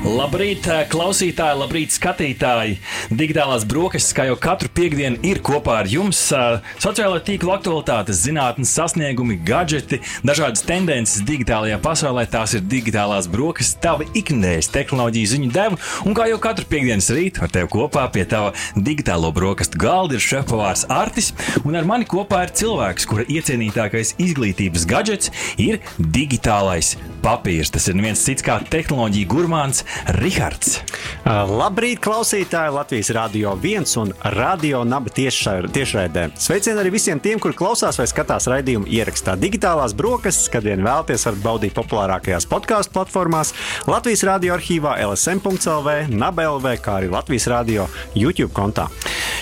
Labrīt, klausītāji, labrīt, skatītāji! Digitālās brokastis, kā jau katru piekdienu, ir kopā ar jums. Sociālo tīklu aktualitātes, zinātnes sasniegumi, gadgeti, dažādas tendences digitālajā pasaulē. Tās ir digitālās brokastis, tava ikdienas tehnoloģiju ziņu deva. Un kā jau katru piekdienas rītu ar tevi kopā pie tava digitālo brokastu galda ir šefpavārs Artis. Un ar mani kopā ir cilvēks, kura iecienītākais izglītības gadgets ir digitālais papīrs. Tas ir neviens cits kā tehnoloģija gurmāns Rihards. Labrīt, klausītāji! Latvijas Rādio 1 un Radio Naba tiešraidē. Sveicieni arī visiem tiem, kuri klausās vai skatās raidījumu ierakstā. Digitālās brokastis, kad vien vēlaties, varat baudīt populārākajās podkāstu platformās, Latvijas Rādio arhīvā, LSM.CLV, NABLV, kā arī Latvijas Rādio YouTube kontā.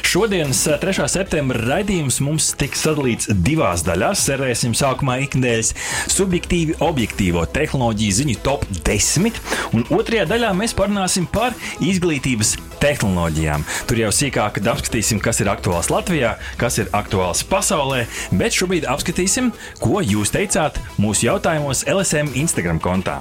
Šodienas 3. septembra raidījums mums tiks sadalīts divās daļās. Servēsim sākumā ikdienas subjektīvi objektīvo tehnoloģiju ziņu top 10, un otrajā daļā mēs parunāsim par izglītības tehnoloģijām. Tur jau sīkāk apskatīsim, kas ir aktuāls Latvijā, kas ir aktuāls pasaulē, bet šobrīd apskatīsim, ko jūs teicāt mūsu jautājumos LSM Instagram kontā.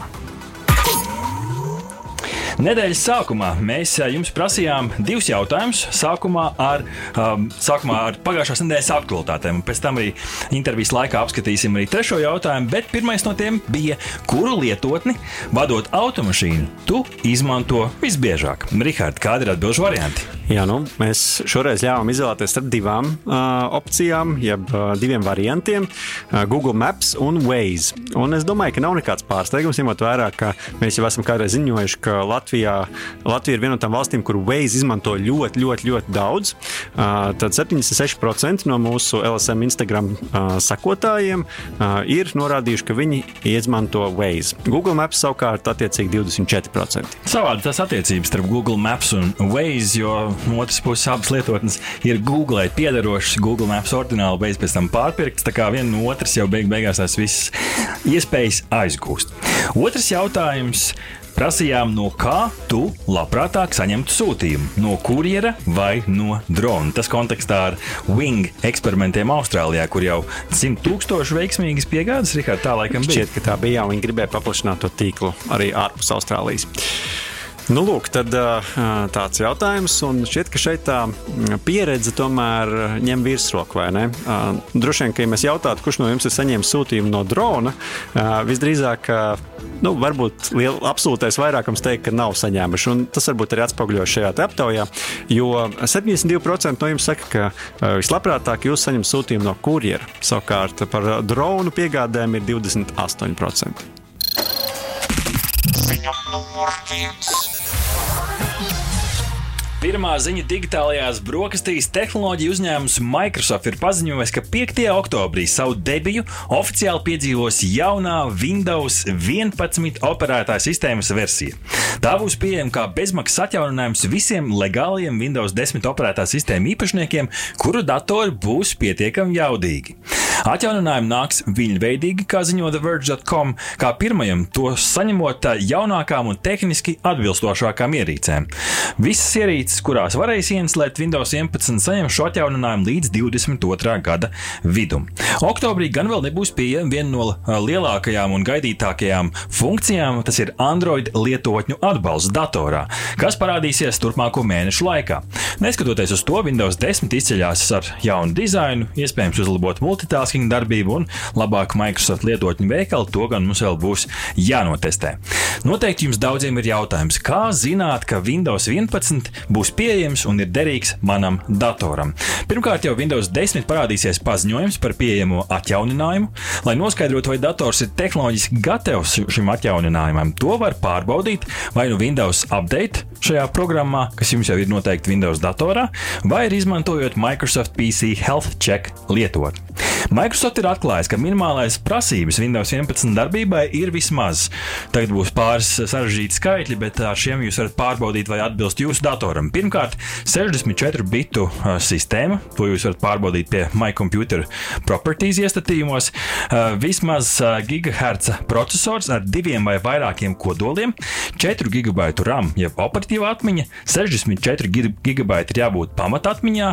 Nedēļas sākumā mēs jums prasījām divus jautājumus. Sākumā ar, um, sākumā ar pagājušās nedēļas aktualitātēm, pēc tam arī intervijas laikā apskatīsim arī trešo jautājumu. Bet pirmais no tiem bija, kuru lietotni, vadot automašīnu, tu izmanto visbiežāk? Rihards, kādi ir atbildžu varianti? Jā, nu, mēs šoreiz ļāvām izvēlēties starp divām uh, opcijām, jeb uh, diviem variantiem uh, - Google Maps un Waze. Un es domāju, ka nav nekāds pārsteigums, ņemot vērā, ka mēs jau esam kādreiz ziņojuši, ka Latvijā, Latvija ir viena no tām valstīm, kur Waze izmanto ļoti, ļoti, ļoti daudz. Uh, tad 76% no mūsu LSM Instagram uh, sekotājiem uh, ir norādījuši, ka viņi izmanto Waze. Google Maps savukārt attiecīgi 24%. Savādi tas attiecības starp Google Maps un Waze, jo no otras puses abas lietotnes ir Google piederošas. Google Maps ordināli beidz pēc tam pārpirkts, tā kā viena no otras jau beig beigās tās visas iespējas aizgūst. Otrs jautājums. Prasījām, no kā tu labprātāk saņemtu sūtījumu? No kurjera vai no drona? Tas kontekstā ar Wing eksperimentiem Austrālijā, kur jau simt tūkstoši veiksmīgas piegādes, Rikārd, tā laikam bija. Šķiet, ka tā bija, un viņi gribēja paplašināt to tīklu arī ārpus Austrālijas. Nu, lūk, tad, tāds jautājums, un šķiet, ka šeit tā pieredze tomēr ņem virsroku. Droši vien, ka, ja mēs jautātu, kurš no jums ir saņēmis sūtījumu no drona, visdrīzāk, nu, varbūt liel, absolūtais vairākums teikt, ka nav saņēmuši. Un tas varbūt arī atspoguļojas šajā aptaujā, jo 72% no jums saka, ka vislabprātāk jūs saņemat sūtījumu no kurjera. Savukārt par dronu piegādēm ir 28%. Ziņa numur viens. Pirmā ziņa digitālajās brokastīs tehnoloģiju uzņēmums Microsoft ir paziņojis, ka 5. oktobrī savu debiju oficiāli piedzīvos jaunā Windows 11 operētāja sistēmas versija. Tā būs pieejama kā bezmaksas atjauninājums visiem legāliem Windows 10 operētā sistēmu īpašniekiem, kuru datori būs pietiekami jaudīgi. Atjauninājumi nāks viļņveidīgi, kā ziņo TheVerge.com, kā pirmajam to saņemot jaunākām un tehniski atbilstošākām ierīcēm. Visas ierīces, kurās varēs ieinstallēt Windows 11, saņem šo atjauninājumu līdz 22. gada vidum. Oktobrī gan vēl nebūs pieejama viena no lielākajām un gaidītākajām funkcijām, tas ir Android lietotņu atbalsts datorā, kas parādīsies turpmāko mēnešu laikā. Neskatoties uz to, Windows 10 izceļas ar jaunu dizainu, iespējams uzlabot multitasking darbību un labāku Microsoft lietotņu veikalu, to gan mums vēl būs jānotestē. Noteikti jums daudziem ir jautājums, kā zināt, ka Windows 11 būs pieejams un ir derīgs manam datoram. Pirmkārt, jau Windows 10 parādīsies paziņojums par pieejamo atjauninājumu. Lai noskaidrotu, vai dators ir tehnoloģiski gatavs šim atjauninājumam, to var pārbaudīt vai nu Windows Update šajā programmā, kas jums jau ir noteikti Windows datorā, vai arī izmantojot Microsoft PC Health Check lietotni. Microsoft ir atklājis, ka minimālais prasības Windows 11 darbībai ir vismaz. Tagad būs pāris sarežģīti skaitļi, bet ar šiem jūs varat pārbaudīt, vai atbilst jūsu datoram. Pirmkārt, 64 bitu sistēma, to jūs varat pārbaudīt pie My Computer Properties iestatījumos, vismaz gigahertz processors ar diviem vai vairākiem kodoliem, 4 gigabaitu RAM, jeb operatīvā atmiņa, 64 gigabaiti ir jābūt pamatatmiņā,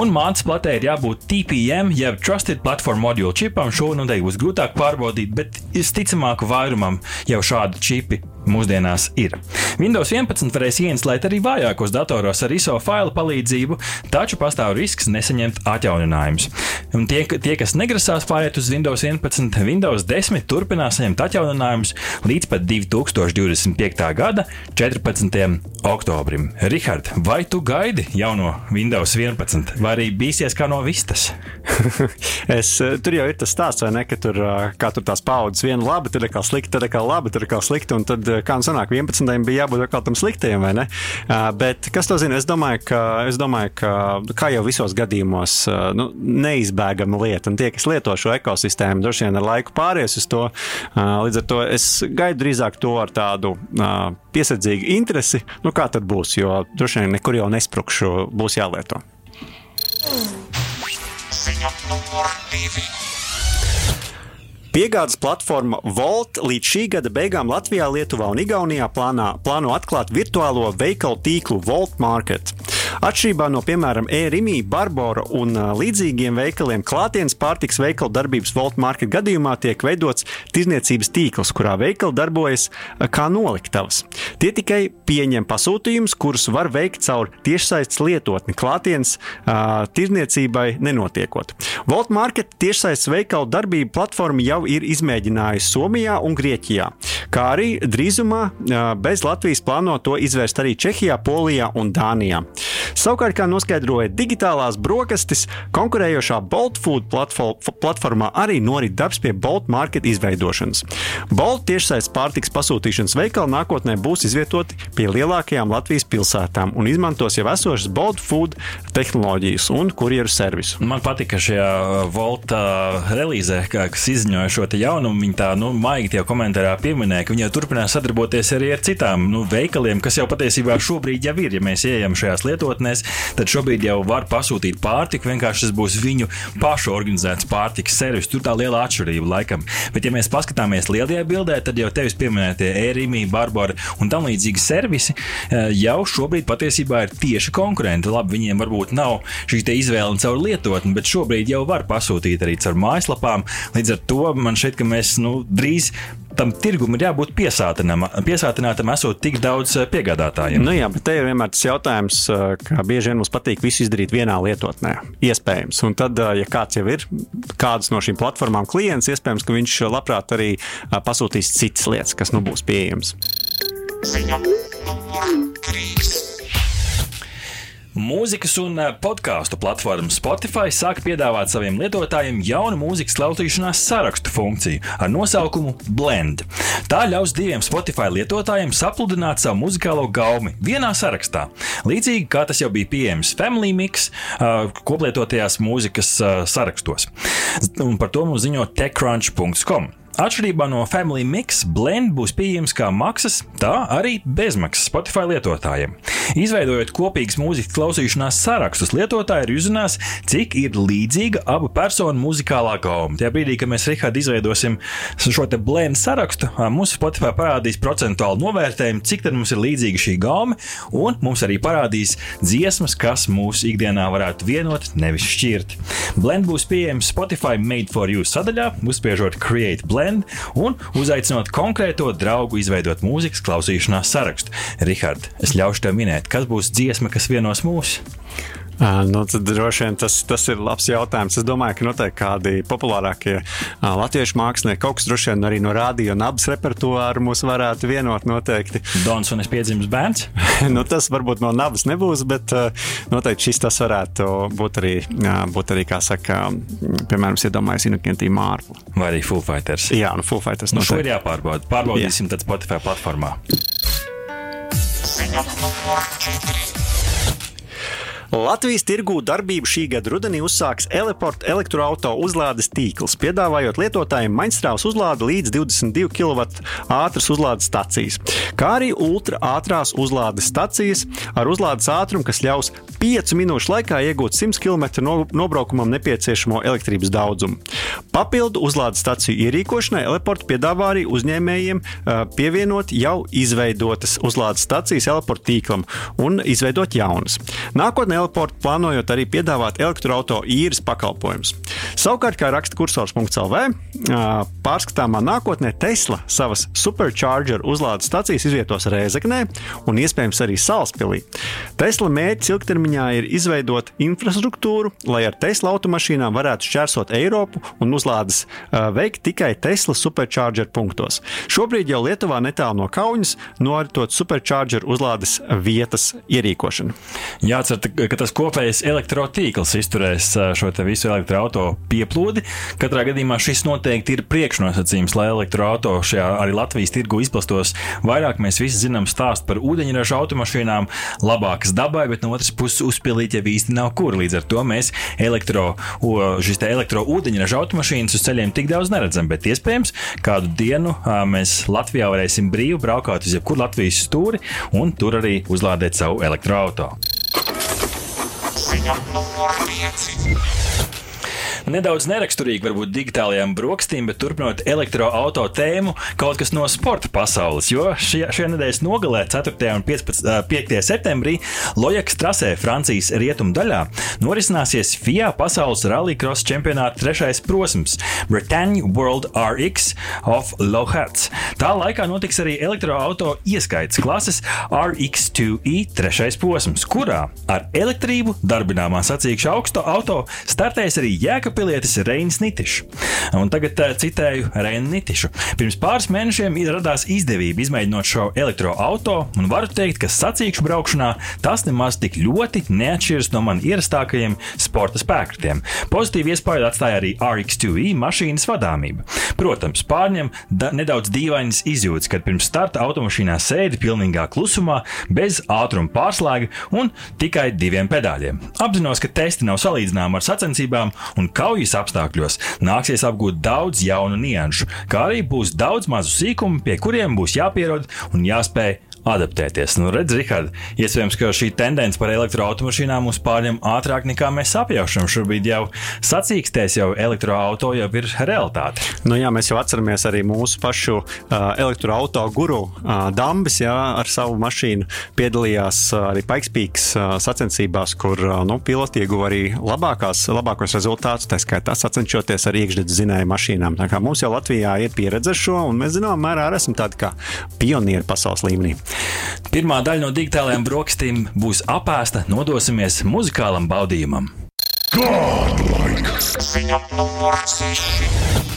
un mātes platē ir jābūt TPM, jeb Trusted Platform Module čipam. Šo noteikti būs grūtāk pārbaudīt, bet visticamāk vairumam jau šādi čipi mūsdienās ir. Windows 11 varēs ieinstalēt arī vājākos datoros ar ISO failu palīdzību, taču pastāv risks nesaņemt atjauninājumus. Un tie, tie, kas negrasās pāriet uz Windows 11, Windows 10 turpinās saņemt atjauninājumus līdz pat 2025. gada 14. oktobrim. Rihard, vai tu gaidi jauno Windows 11, vai arī bīsies kā no vistas? es, tur jau ir tas stāsts, vai ne, ka tur, kā tur tās paudzes, viena labi, tad kā slikta, tad kā labi, tad kā slikta, un tad kā nu sanāk, 11. bija jābūt kaut kādam sliktajam, vai ne? Bet kas to zina? Es domāju, ka, es domāju, ka kā jau visos gadījumos, nu, neizbēgama lieta, un tie, kas lieto šo ekosistēmu, droši vien ar laiku pāries uz to. Līdz ar to es gaidu drīzāk to ar tādu piesardzīgu interesi, nu kā tad būs, jo droši vien nekur jau nesprukšu, būs jālieto. Ziņa numur divi. Piegādes platforma Volt līdz šī gada beigām Latvijā, Lietuvā un Igaunijā plānā, plāno atklāt virtuālo veikalu tīklu Volt Market. Atšķirībā no, piemēram, e-rimī, Barbora un līdzīgiem veikaliem, klātienes pārtiks veikalu darbības Volt Market gadījumā tiek veidots tirzniecības tīkls, kurā veikali darbojas kā noliktavas. Tie tikai pieņem pasūtījumus, kurus var veikt caur tiešsaistes lietotni, klātienes uh, tirzniecībai nenotiekot. Volt Market tiešsaistes veikalu darbību platforma jau ir izmēģinājusi Somijā un Grieķijā, kā arī drīzumā uh, bez Latvijas plāno to izvērst arī Čehijā, Polijā un Dānijā. Savukārt, kā noskaidroja digitālās brokastis, konkurējošā Bolt Food platformā arī norit darbs pie Bolt Market izveidošanas. Bolt tiešsaistes pārtiks pasūtīšanas veikali nākotnē būs izvietoti pie lielākajām Latvijas pilsētām un izmantos jau esošas Bolt Food tehnoloģijas un kurjeru servisu. Man patika šajā Volta relīzē, kas izziņoja šo jaunumu. Viņi tā nu, maigi jau komentārā pieminēja, ka viņi jau turpinās sadarboties arī ar citām nu, veikaliem, kas jau patiesībā šobrīd jau ir. Ja mēs ejam šajās lietotnēs, tad šobrīd jau var pasūtīt pārtiku. Vienkārši tas būs viņu pašu organizēts pārtikas servis. Tur tā liela atšķirība laikam. Bet, ja mēs paskatāmies lielajā bildē, tad jau tevis pieminētie e-rīmī, Barbara un tam līdzīgi servisi eh, jau šobrīd patiesībā ir tieši konkurenti. Labi, viņiem varbūt nav šī izvēle caur lietotni, bet šobrīd jau var pasūtīt arī caur mājaslapām. Līdz ar to man šķiet, ka mēs nu, drīz tam tirgum ir jābūt piesātinātam, esot tik daudz eh, piegādātājiem. Nu jā, bet te ir vienmēr tas jautājums, eh, ka bieži vien mums patīk visu izdarīt vienā lietotnē. Iespējams. Un tad, eh, ja kāds jau ir kādas no šīm platformām klients, iespējams, ka viņš labprāt arī pasūtīs citas lietas, kas nu būs pieejamas. Ziņa numur 3. Mūzikas un eh, podkāstu platforma Spotify sāk piedāvāt saviem lietotājiem jaunu mūzikas klausīšanās sarakstu funkciju ar nosaukumu Blend. Tā ļaus diviem Spotify lietotājiem sapludināt savu muzikālo gaumi vienā sarakstā. Līdzīgi kā tas jau bija pieejams Family Mix uh, koplietotajās mūzikas uh, sarakstos. Un par to mums ziņo TechCrunch.com. Atšķirībā no Family Mix, Blend būs pieejams kā maksas, tā arī bezmaksas Spotify lietotājiem. Izveidojot kopīgas mūzikas klausīšanās sarakstus, lietotāji ir uzzinās, cik ir līdzīga abu personu muzikālā gauma. Tajā brīdī, kad mēs Rihard izveidosim šo te blend sarakstu, mums Spotify parādīs procentuālu novērtējumu, cik tad mums ir līdzīga šī gauma, un mums arī parādīs dziesmas, kas mūsu ikdienā varētu vienot, nevis šķirt. Blend būs pieejams Spotify Made for You sadaļā, uzspiežot Create Blend Blend un uzaicinot konkrēto draugu izveidot mūzikas klausīšanās sarakstu. Rihard, es ļaušu tev minēt, kas būs dziesma, kas vienos mūs. Nu, droši vien tas, tas ir labs jautājums. Es domāju, ka noteikti kādi populārākie latviešu mākslinieki, kaut kas droši vien arī no rādio un abas repertuāra mūs varētu vienot noteikti. Dons un es piedzimis bērns? nu, tas varbūt no nabas nebūs, bet noteikti šis tas varētu būt arī, būt arī kā saka, piemēram, iedomājas Inukentī Mārpu. Vai arī Full Fighters. Jā, nu Full Fighters. Nu, šo ir jāpārbauda. Pārbaudīsim Jā. tad Spotify platformā. Ziņa numur 4. Latvijas tirgū darbību šī gada rudenī uzsāks Eleport elektroautorāta uzlādes tīkls, piedāvājot lietotājiem maņstrāvas uzlādi līdz 22 kW ātras uzlādes stacijas, kā arī ultra ātrās uzlādes stacijas ar uzlādes ātrumu, kas ļaus 5 minūšu laikā iegūt 100 km no, nobraukumam nepieciešamo elektrības daudzumu. Papildu uzlādes staciju ierīkošanai Eleport piedāvā arī uzņēmējiem pievienot jau izveidotas uzlādes stacijas Eleport tīklam un izveidot jaunas. Nākotnē Eleport plānojot arī piedāvāt elektroautorāta īres pakalpojumus. Savukārt, kā raksta kursors.lv, pārskatāmā nākotnē Tesla savas supercharger uzlādes stacijas izvietos Rēzeknē un iespējams arī Salaspilī. Tesla mērķis ilgtermiņā ir izveidot infrastruktūru, lai ar Tesla automašīnām varētu šķērsot Eiropu un uzlādes veikt tikai Tesla supercharger punktos. Šobrīd jau Lietuvā netālu no Kaunas noritot supercharger uzlādes vietas ierīkošanu. Jācer, ka tas kopējais elektrotīkls izturēs šo visu elektroautorātu pieplūdi. Katrā gadījumā šis noteikti ir priekšnosacījums, lai elektroautorāta šajā arī Latvijas tirgu izplastos. Vairāk mēs visi zinām stāstu par ūdeņraža automašīnām, labākas dabai, bet no otras puses uzpildīt jau īsti nav kur. Līdz ar to mēs elektro, šīs elektroūdeņraža automašīnas uz ceļiem tik daudz neredzam, bet iespējams kādu dienu mēs Latvijā varēsim brīvi braukāt uz jebkuru Latvijas stūri un tur arī uzlādēt savu elektroautorātu. Ziņa numur 5. Nedaudz neraksturīgi varbūt digitālajām brokastīm, bet turpinot elektroautorāta tēmu, kaut kas no sporta pasaules. Jo šajā, šajā nedēļas nogalē, 4. un 15, 5. septembrī, Lojakas trasē, Francijas rietumu daļā, norisināsies FIA pasaules rallycross čempionāta trešais posms - Bretagne World RX of Lohats. Tā laikā notiks arī elektroautorāta ieskaits klases RX2E trešais posms, kurā ar elektrību darbināmā sacīkšu augsto auto startēs arī Jēkabs. Jēkabpilietis Reinis Nitišs. Un tagad uh, citēju Reinu Nitišu. Pirms pāris mēnešiem radās izdevība izmēģinot šo elektroautorātu, un varu teikt, ka sacīkšu braukšanā tas nemaz tik ļoti neatšķiras no man ierastākajiem sporta spēkratiem. Pozitīvi iespēju atstāja arī RX2E mašīnas vadāmība. Protams, pārņem nedaudz dīvainas izjūtas, kad pirms starta automašīnā sēdi pilnīgā klusumā, bez ātruma pārslēga un tikai diviem pedāļiem. Apzinos, ka testi nav salīdzināmi ar sacensībām, un kaujas apstākļos nāksies apgūt daudz jaunu nianšu, kā arī būs daudz mazu sīkumu, pie kuriem būs jāpierod un jāspēj adaptēties. Nu, redz, Rihard, iespējams, ka šī tendence par elektroautomašīnām mūs pārņem ātrāk nekā mēs apjaušam. Šobrīd jau sacīkstēs, jau elektroauto jau ir realitāte. Nu, jā, mēs jau atceramies arī mūsu pašu uh, elektroauto guru uh, Dambis, jā, ar savu mašīnu piedalījās uh, arī Paikspīks uh, sacensībās, kur uh, nu, piloti ieguva arī labākās, labākos rezultātus, tā skaitā sacenšoties ar iekšdedz zinēju mašīnām. Tā kā mums jau Latvijā ir pieredze ar šo, un mēs zinām, mērā esam tādi kā pionieri pasaules līmenī. Pirmā daļa no digitālajām brokastīm būs apēsta. Nodosimies muzikālam baudījumam. Godlike. Ziņa numur 6.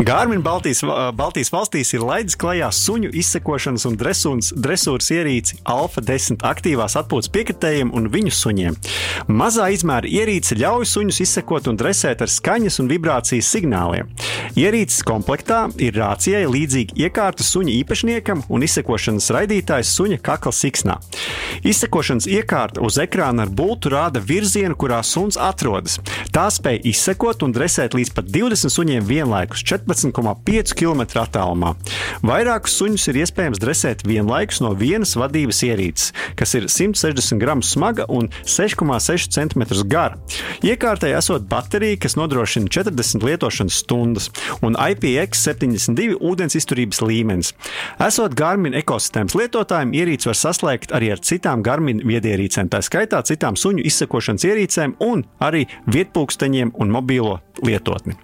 Gārmin Baltijas, Baltijas valstīs ir laidis klajā suņu izsekošanas un dresūras, dresūras ierīci Alfa 10 aktīvās atpūtas piekritējiem un viņu suņiem. Mazā izmēra ierīce ļauj suņus izsekot un dresēt ar skaņas un vibrācijas signāliem. Ierīces komplektā ir rācijai līdzīga iekārta suņa īpašniekam un izsekošanas raidītājs suņa kakla siksnā. Izsekošanas iekārta uz ekrāna ar bultu rāda virzienu, kurā suns atrodas. Tā spēj izsekot un dresēt līdz pat 20 suņiem vienlaikus. 14,5 km attālumā. Vairākus suņus ir iespējams dresēt vienlaikus no vienas vadības ierīces, kas ir 160 gramus smaga un 6,6 cm gara. Iekārtai esot baterija, kas nodrošina 40 lietošanas stundas, un IPX72 ūdens izturības līmenis. Esot Garmin ekosistēmas lietotājiem, ierīci var saslēgt arī ar citām Garmin viedierīcēm, tā skaitā citām suņu izsekošanas ierīcēm un arī vietpūksteņiem un mobilo lietotni.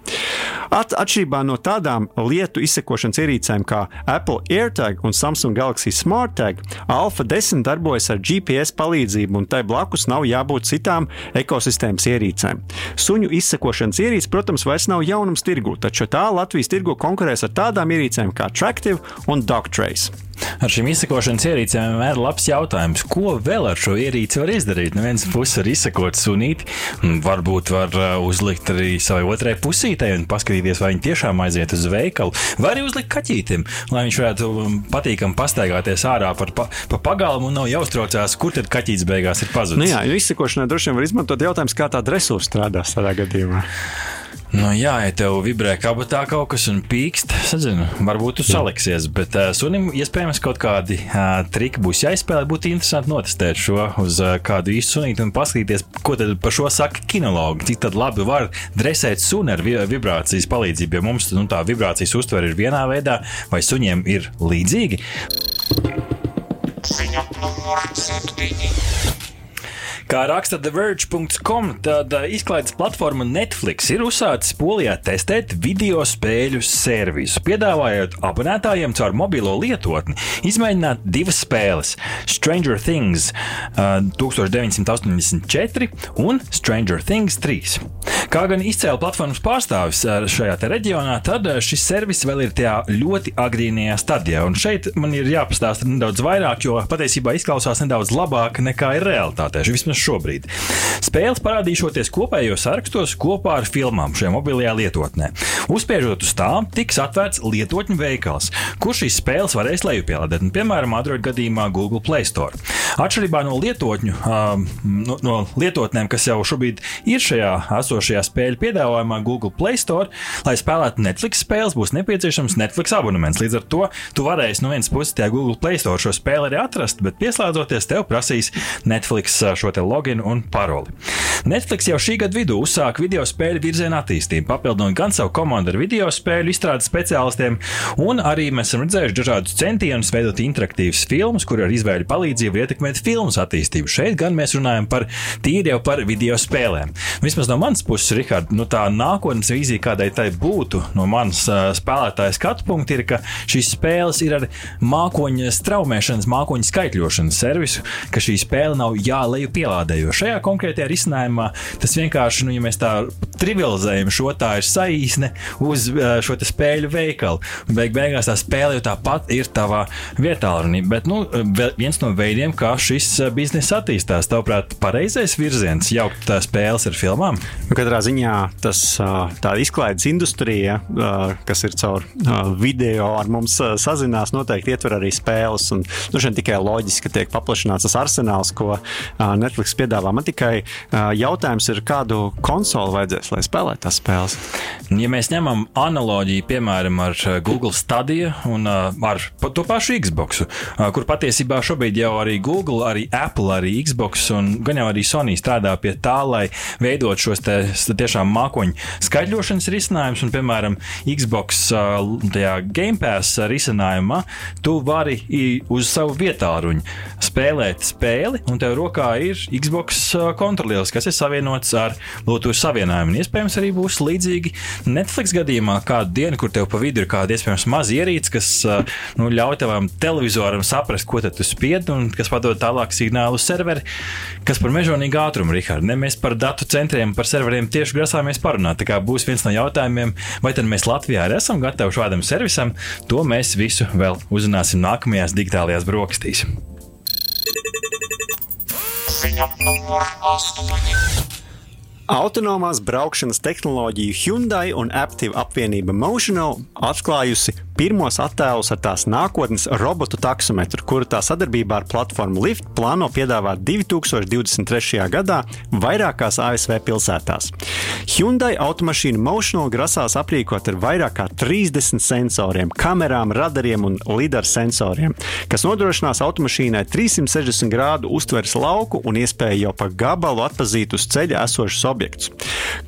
At, atšķirībā no tādām lietu izsekošanas ierīcēm kā Apple AirTag un Samsung Galaxy SmartTag, Alpha 10 darbojas ar GPS palīdzību, un tai blakus nav jābūt citām ekosistēmas ierīcēm. Suņu izsekošanas ierīce, protams, vairs nav jaunums tirgu, taču tā Latvijas tirgu konkurēs ar tādām ierīcēm kā Tractive un Dogtrace. Ar šīm izsakošanas ierīcēm vienmēr ir labs jautājums, ko vēl ar šo ierīci var izdarīt. No vienas puses var izsakot sunīti, un varbūt var uh, uzlikt arī savai otrai pusītei un paskatīties, vai viņi tiešām aiziet uz veikalu, vai arī uzlikt kaķītim, lai viņš varētu um, patīkami pastaigāties ārā par, pa, pa pagalmu un nav jāuztraucās, kur tad kaķītis beigās ir pazudis. Nu jā, izsakošanai droši vien var izmantot jautājums, kā tāda resursa strādās tādā gadījumā. Nu, jā, ja tev vibrē kabatā kaut kas un pīkst, sadzinu, varbūt tu saliksies, bet uh, sunim iespējams kaut kādi uh, triki būs jāizspēlē. Būtu interesanti notestēt šo uz uh, kādu īstu sunīti un paskatīties, ko tad par šo saka kinologi. Cik tad labi var dresēt suni ar vi vibrācijas palīdzību, jo mums nu, tā vibrācijas uztvere ir vienā veidā, vai suņiem ir līdzīgi. Ziņa numur septiņi. Kā raksta TheVerge.com, tad uh, izklaides platforma Netflix ir uzsācis Polijā testēt video spēļu servisu, piedāvājot abonētājiem caur mobilo lietotni izmēģināt divas spēles - Stranger Things uh, 1984 un Stranger Things 3. Kā gan izcēla platformas pārstāvis uh, šajā reģionā, tad uh, šis servis vēl ir tajā ļoti agrīnajā stadijā. Un šeit man ir jāpastāsta nedaudz vairāk, jo patiesībā izklausās nedaudz labāk nekā ir realitātē. Vismaz šobrīd. Spēles parādīšoties kopējos sarakstos kopā ar filmām šajā mobilajā lietotnē. Uzspiežot uz tām, tiks atvērts lietotņu veikals, kur šīs spēles varēs lejupielādēt, un, piemēram, Android gadījumā Google Play Store. Atšķirībā no lietotņu, um, no, no lietotnēm, kas jau šobrīd ir šajā esošajā spēļu piedāvājumā, Google Play Store, lai spēlētu Netflix spēles, būs nepieciešams Netflix abonements. Līdz ar to tu varēsi no vienas puses tajā Google Play Store šo spēli arī atrast, bet pieslēdzoties tev prasīs Netflix šo te loginu un paroli. Netflix jau šī gada vidū uzsāka video spēļu virziena attīstību, papildinot gan savu komandu ar video spēļu izstrādes speciālistiem, un arī mēs esam redzējuši dažādus centienus veidot interaktīvas filmas, kur ar izvēļu palīdzību ietekmēt filmas attīstību. Šeit gan mēs runājam par tīri jau par video spēlēm. Vismaz no manas puses, Rihard, nu tā nākotnes vīzija, kādai tai būtu no manas uh, spēlētāja skatu punkta, ir, ka šīs spēles ir ar mākoņa straumēšanas, mākoņa skaitļošanas servisu, ka šī spēle nav jāleju pielādē. Jo šajā konkrētajā risinājumā tas vienkārši, nu, ja mēs tā trivializējam šo, tā ir saīsne uz uh, šo spēļu veikalu. Beig beigās tā spēle jau tāpat ir tavā vietā. Bet nu, viens no veidiem, kā šis bizness attīstās, tavuprāt, pareizais virziens jaukt spēles ar filmām? Nu, katrā ziņā tas tā izklaides industrija, kas ir caur video ar mums sazinās, noteikti ietver arī spēles. Un, nu, šeit tikai loģiski, tiek paplašināts tas arsenāls, ko Netflix piedāvā. Man tikai jautājums ir, kādu konsoli vajadzēs, lai spēlētu tās spēles. Ja mēs ņemam analoģiju, piemēram, ar Google Stadia un ar to pašu Xbox, kur patiesībā šobrīd jau arī Google, arī Apple, arī Xbox un gan jau arī Sony strādā pie tā, lai veidot šos te, s- tiešām mākoņu skaidrošanas risinājumus, un, piemēram, Xbox Game Pass risinājumā, tu vari uz savu vietāluņu spēlēt spēli, un tev rokā ir Xbox kontrolieris, kas ir savienots ar Bluetooth savienojumu. Iespējams, arī būs līdzīgi Netflix gadījumā, kādu dienu, kur tev pa vidu ir kāda iespējams maza ierīce, kas nu, ļauj tavam televizoram saprast, ko tu spied, un kas padod tālāk signālu uz serveri, kas par mežonīgu ātrumu, Rihard. Ne, mēs par datu centriem, par serveriem tieši grasāmies parunāt. Tā kā būs viens no jautājumiem, vai tad mēs Latvijā arī esam gatavi šādam servisam, to mēs visu vēl uzzināsim nākamajās digitālajās brokastīs. Autonomās braukšanas tehnoloģiju Hyundai un Aptive apvienība Motional atklājusi pirmos attēlus ar tās nākotnes robotu taksometru, kuru tā sadarbībā ar platformu Lyft plāno piedāvāt 2023. gadā vairākās ASV pilsētās. Hyundai automašīnu Motional grasās aprīkot ar vairāk kā 30 sensoriem, kamerām, radariem un lidar sensoriem, kas nodrošinās automašīnai 360 grādu uztveres lauku un iespēju jau pa gabalu atpazīt uz ceļa esošus objektus.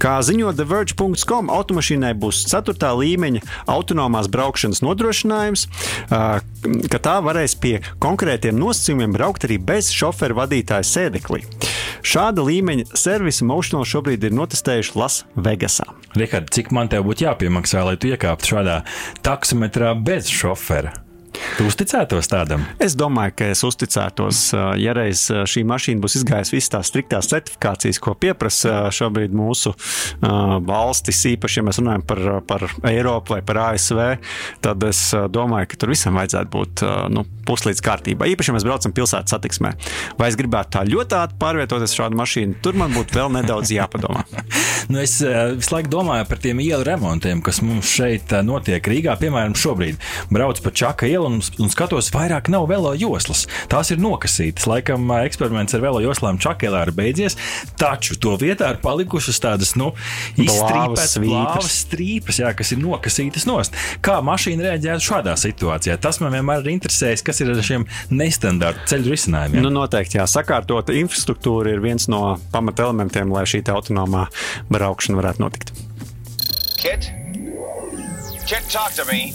Kā ziņo TheVerge.com, automašīnai būs 4. līmeņa autonomās braukšanas nodrošinājums, ā, ka tā varēs pie konkrētiem nosacījumiem braukt arī bez šoferu vadītāja sēdeklī. Šāda līmeņa servisa Motional šobrīd ir notestējuši Lasvegasā. Rihard, cik man te būtu jāpiemaksā, lai tu iekāptu šādā taksometrā bez šofera? Tu uzticētos tādam? Es domāju, ka es uzticētos, ja reiz šī mašīna būs izgājusi visas tās striktās certifikācijas, ko pieprasa šobrīd mūsu valstis, īpaši, ja mēs runājam par, par Eiropu vai par ASV, tad es domāju, ka tur visam vajadzētu būt uh, nu, puslīdz kārtībā. Īpaši, ja mēs braucam pilsētas satiksmē. Vai es gribētu tā ļoti ātri pārvietoties šādu mašīnu, tur man būtu vēl nedaudz jāpadomā. nu, es uh, visu laiku domāju par tiem ielu remontiem, kas mums šeit uh, notiek Rīgā. Piemēram, šobrīd braucu pa Čaka ielu un, un skatos, vairāk nav velo joslas. Tās ir nokasītas. Laikam eksperiments ar velo joslām Čakēlā ir beidzies, taču to vietā ir palikušas tādas nu, izstrīpētas plāvas strīpas, jā, kas ir nokasītas nost. Kā mašīna reaģētu šādā situācijā? Tas man vienmēr ir interesējis, kas ir ar šiem nestandarta ceļu risinājumiem. Nu, noteikti, jā, sakārtota infrastruktūra ir viens no pamatelementiem, lai šī autonomā braukšana varētu notikt. Kit? Kit, talk to me.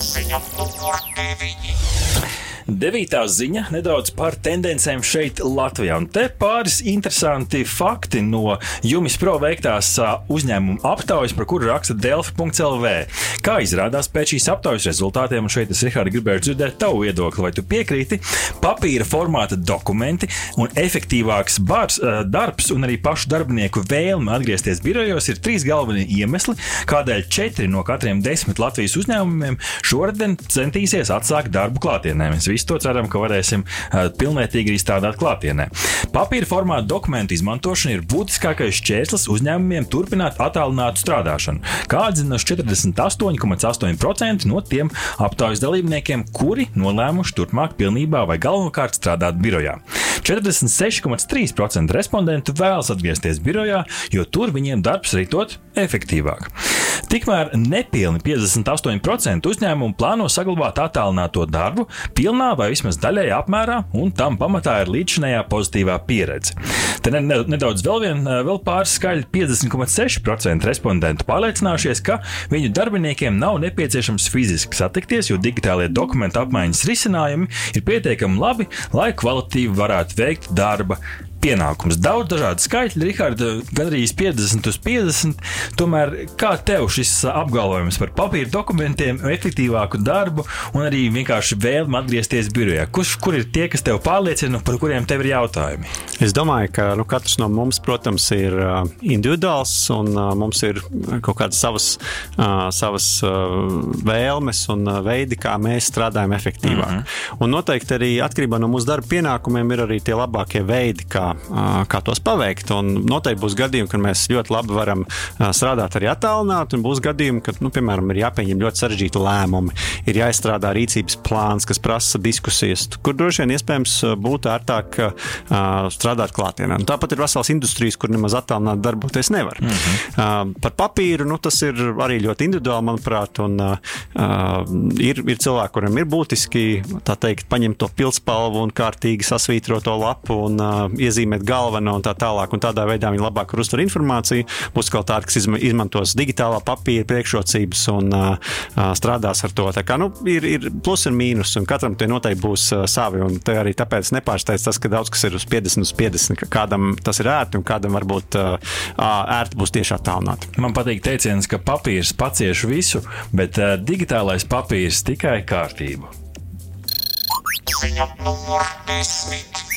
Devītā ziņa nedaudz par tendencēm šeit, Latvijā. Un te pāris interesanti fakti no Jumis Pro veiktās uzņēmuma aptaujas, par kuru raksta Delfi.CLV. Kā izrādās pēc šīs aptaujas rezultātiem, un šeit es, Rihards, gribēju dzirdēt tavu viedokli, vai tu piekrīti, papīra formāta dokumenti un efektīvāks bars, darbs un arī pašu darbinieku vēlme atgriezties birojos ir trīs galvenie iemesli, kādēļ četri no katriem desmit Latvijas uzņēmumiem šoruden centīsies atsākt darbu klātienē. Mēs visu to ceram, ka varēsim pilnvērtīgi arī strādāt klātienē. Papīra formāta dokumentu izmantošana ir būtiskākais šķērslis uzņēmumiem turpināt attālinātu strādāšanu, kā atzina 48,8% no tiem aptaujas dalībniekiem, kuri nolēmuši turpmāk pilnībā vai galvenokārt strādāt birojā. 46,3% respondentu vēlas atgriezties birojā, jo tur viņiem darbs ritot efektīvāk. Tikmēr nepilni 58% uzņēmumu plāno saglabāt attālināto darbu pilnā vai vismaz daļējā apmērā, un tam pamatā ir līdzinējā pozitīvā pieredze. Te ne, ne, nedaudz vēl, vien, vēl pāris skaļi 50,6% respondentu pārliecinājušies, ka viņu darbiniekiem nav nepieciešams fiziski satikties, jo digitālie dokumentu apmaiņas risinājumi ir pietiekami labi, lai kvalitīvi varētu veikt darba pienākums. Daudz dažādu skaitļu, Rihards, gan arī 50 uz 50. Tomēr kā tev šis apgalvojums par papīra dokumentiem, efektīvāku darbu un arī vienkārši vēlmi atgriezties birojā? Kurš, kur ir tie, kas tev pārliecina, par kuriem tev ir jautājumi? Es domāju, ka nu, katrs no mums, protams, ir uh, individuāls un uh, mums ir kaut kādas savas, uh, savas vēlmes un veidi, kā mēs strādājam efektīvāk. Mm -hmm. Un noteikti arī atkarībā no mūsu darba pienākumiem ir arī tie labākie veidi, kā, kā tos paveikt. Un noteikti būs gadījumi, kad mēs ļoti labi varam strādāt arī attālināti, un būs gadījumi, kad, nu, piemēram, ir jāpieņem ļoti sarežģīti lēmumi, ir jāizstrādā rīcības plāns, kas prasa diskusijas, kur droši vien iespējams būtu ērtāk strādāt klātienē. Un tāpat ir vesels industrijas, kur nemaz attālināti darboties nevar. Mm -hmm. par papīru nu, tas ir arī ļoti individuāli, manuprāt. Un, ir, ir cilvēki, kuriem ir būtiski teikt, paņemt to pilspalvu un kārtīgi sasvītrot to lapu un uh, iezīmēt galveno un tā tālāk. Un tādā veidā viņi labāk var uztvert informāciju. Būs kaut tādi, kas izma, izmantos digitālā papīra priekšrocības un uh, strādās ar to. Tā kā, nu, ir, ir plus un mīnus, un katram tie noteikti būs uh, savi. Un arī tāpēc nepārsteidz tas, ka daudz kas ir uz 50 uz 50, ka kādam tas ir ērti un kādam varbūt uh, ērti būs tieši attālināti. Man patīk teiciens, ka papīrs pacieš visu, bet uh, digitālais papīrs tikai kārtību. Ziņa numur desmit.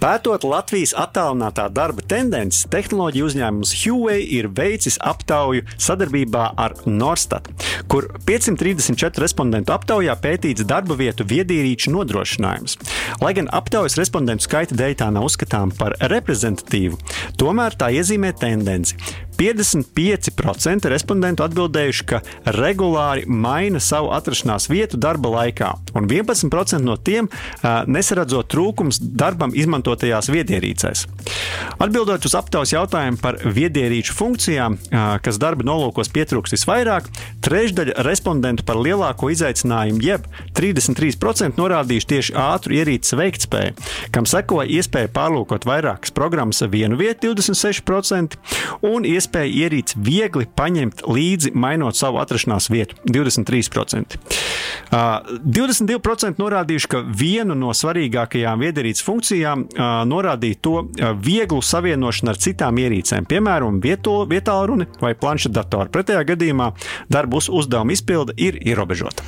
Pētot Latvijas attālinātā darba tendences, tehnoloģiju uzņēmums Huawei ir veicis aptauju sadarbībā ar Norstat, kur 534 respondentu aptaujā pētīts darba vietu viedierīču nodrošinājums. Lai gan aptaujas respondentu skaita dēļ tā nav uzskatām par reprezentatīvu, tomēr tā iezīmē tendenci. 55% respondentu atbildējuši, ka regulāri maina savu atrašanās vietu darba laikā, un 11% no tiem nesaredzot trūkums darbam izmantotajās viedierīcēs. Atbildot uz aptaujas jautājumu par viedierīču funkcijām, kas darba nolūkos pietrūkst visvairāk, trešdaļa respondentu par lielāko izaicinājumu, jeb 33% norādījuši tieši ātru ierīces veiktspēju, kam sekoja iespēja pārlūkot vairākas programmas vienu vietu 26% un iespēja ierīci viegli paņemt līdzi, mainot savu atrašanās vietu - 23%. Uh, 22% norādījuši, ka vienu no svarīgākajām viedierīces funkcijām uh, norādīja to uh, vieglu savienošanu ar citām ierīcēm, piemēram, vieto, vietālruni vai planšetdatoru. Pretējā gadījumā darbu uz uzdevuma izpilde ir ierobežota.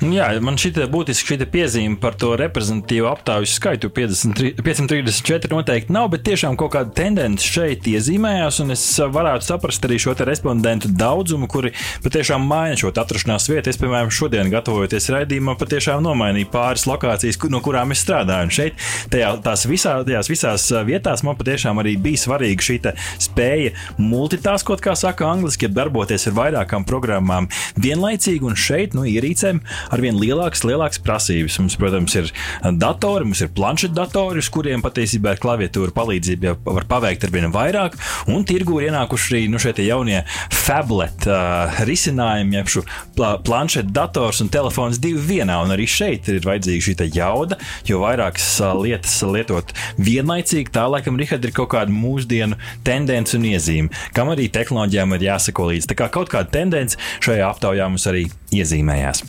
Nu Jā, man šī būtiski šī piezīme par to reprezentatīvu aptauju skaitu 53, 534 noteikti nav, bet tiešām kaut kāda tendence šeit iezīmējās, un es varētu saprast arī šo respondentu daudzumu, kuri patiešām maina šo atrašanās vietu. Es, piemēram, šodien gatavojoties raidījumam, patiešām nomainīju pāris lokācijas, no kurām es strādāju. Un šeit, tajā, tās visā, tajās visās vietās, man patiešām arī bija svarīga šī spēja multitaskot, kā saka angliski, darboties ar vairākām programmām vienlaicīgi. Un šeit, nu, ierīcēm ar vien lielākas, lielākas prasības. Mums, protams, ir datori, mums ir planšetdatori, uz kuriem patiesībā ar klaviatūru palīdzību var paveikt ar vien vairāk. Un tirgu ir ienākuši arī nu, šie jaunie fablet uh, risinājumi, jeb šo pla planšetdators un telefons divi vienā. Un arī šeit ir vajadzīga šī jauda, jo vairākas uh, lietas lietot vienlaicīgi, tā laikam, Rihard, ir kaut kāda mūsdienu tendence un iezīme, kam arī tehnoloģijām ir jāsako līdzi. Tā kā kaut kāda tendence šajā aptaujā mums arī iezīmējās.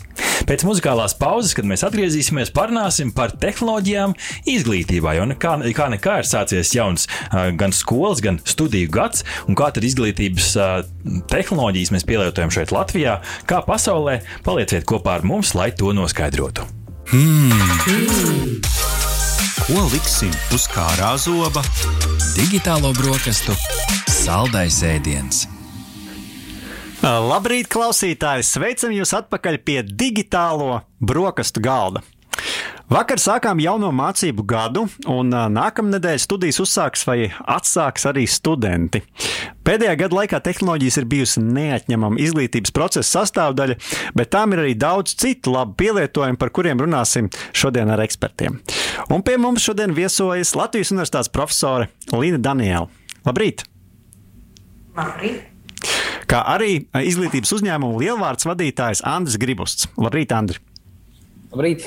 Pēc muzikālās pauzes, kad mēs atgriezīsimies, parunāsim par tehnoloģijām izglītībā. Jo nekā, kā nekā ir sācies jauns uh, gan skolas, gan studiju gads, un kā tad izglītības tehnoloģijas mēs pielietojam šeit Latvijā, kā pasaulē. Palieciet kopā ar mums, lai to noskaidrotu. Ko liksim uz kārā zoba? Digitālo brokastu saldais ēdiens. Labrīt, klausītāji! Sveicam jūs atpakaļ pie digitālo brokastu galda. Vakar sākām jauno mācību gadu, un nākamnedēļ studijas uzsāks vai atsāks arī studenti. Pēdējā gada laikā tehnoloģijas ir bijusi neatņemama izglītības procesa sastāvdaļa, bet tām ir arī daudz citu labu pielietojumu, par kuriem runāsim šodien ar ekspertiem. Un pie mums šodien viesojas Latvijas Universitātes profesore Līna Daniela. Labrīt! Labrīt. Kā arī izglītības uzņēmuma lielvārds vadītājs Andris Gribusts. Labrīt, Andri! Labrīt!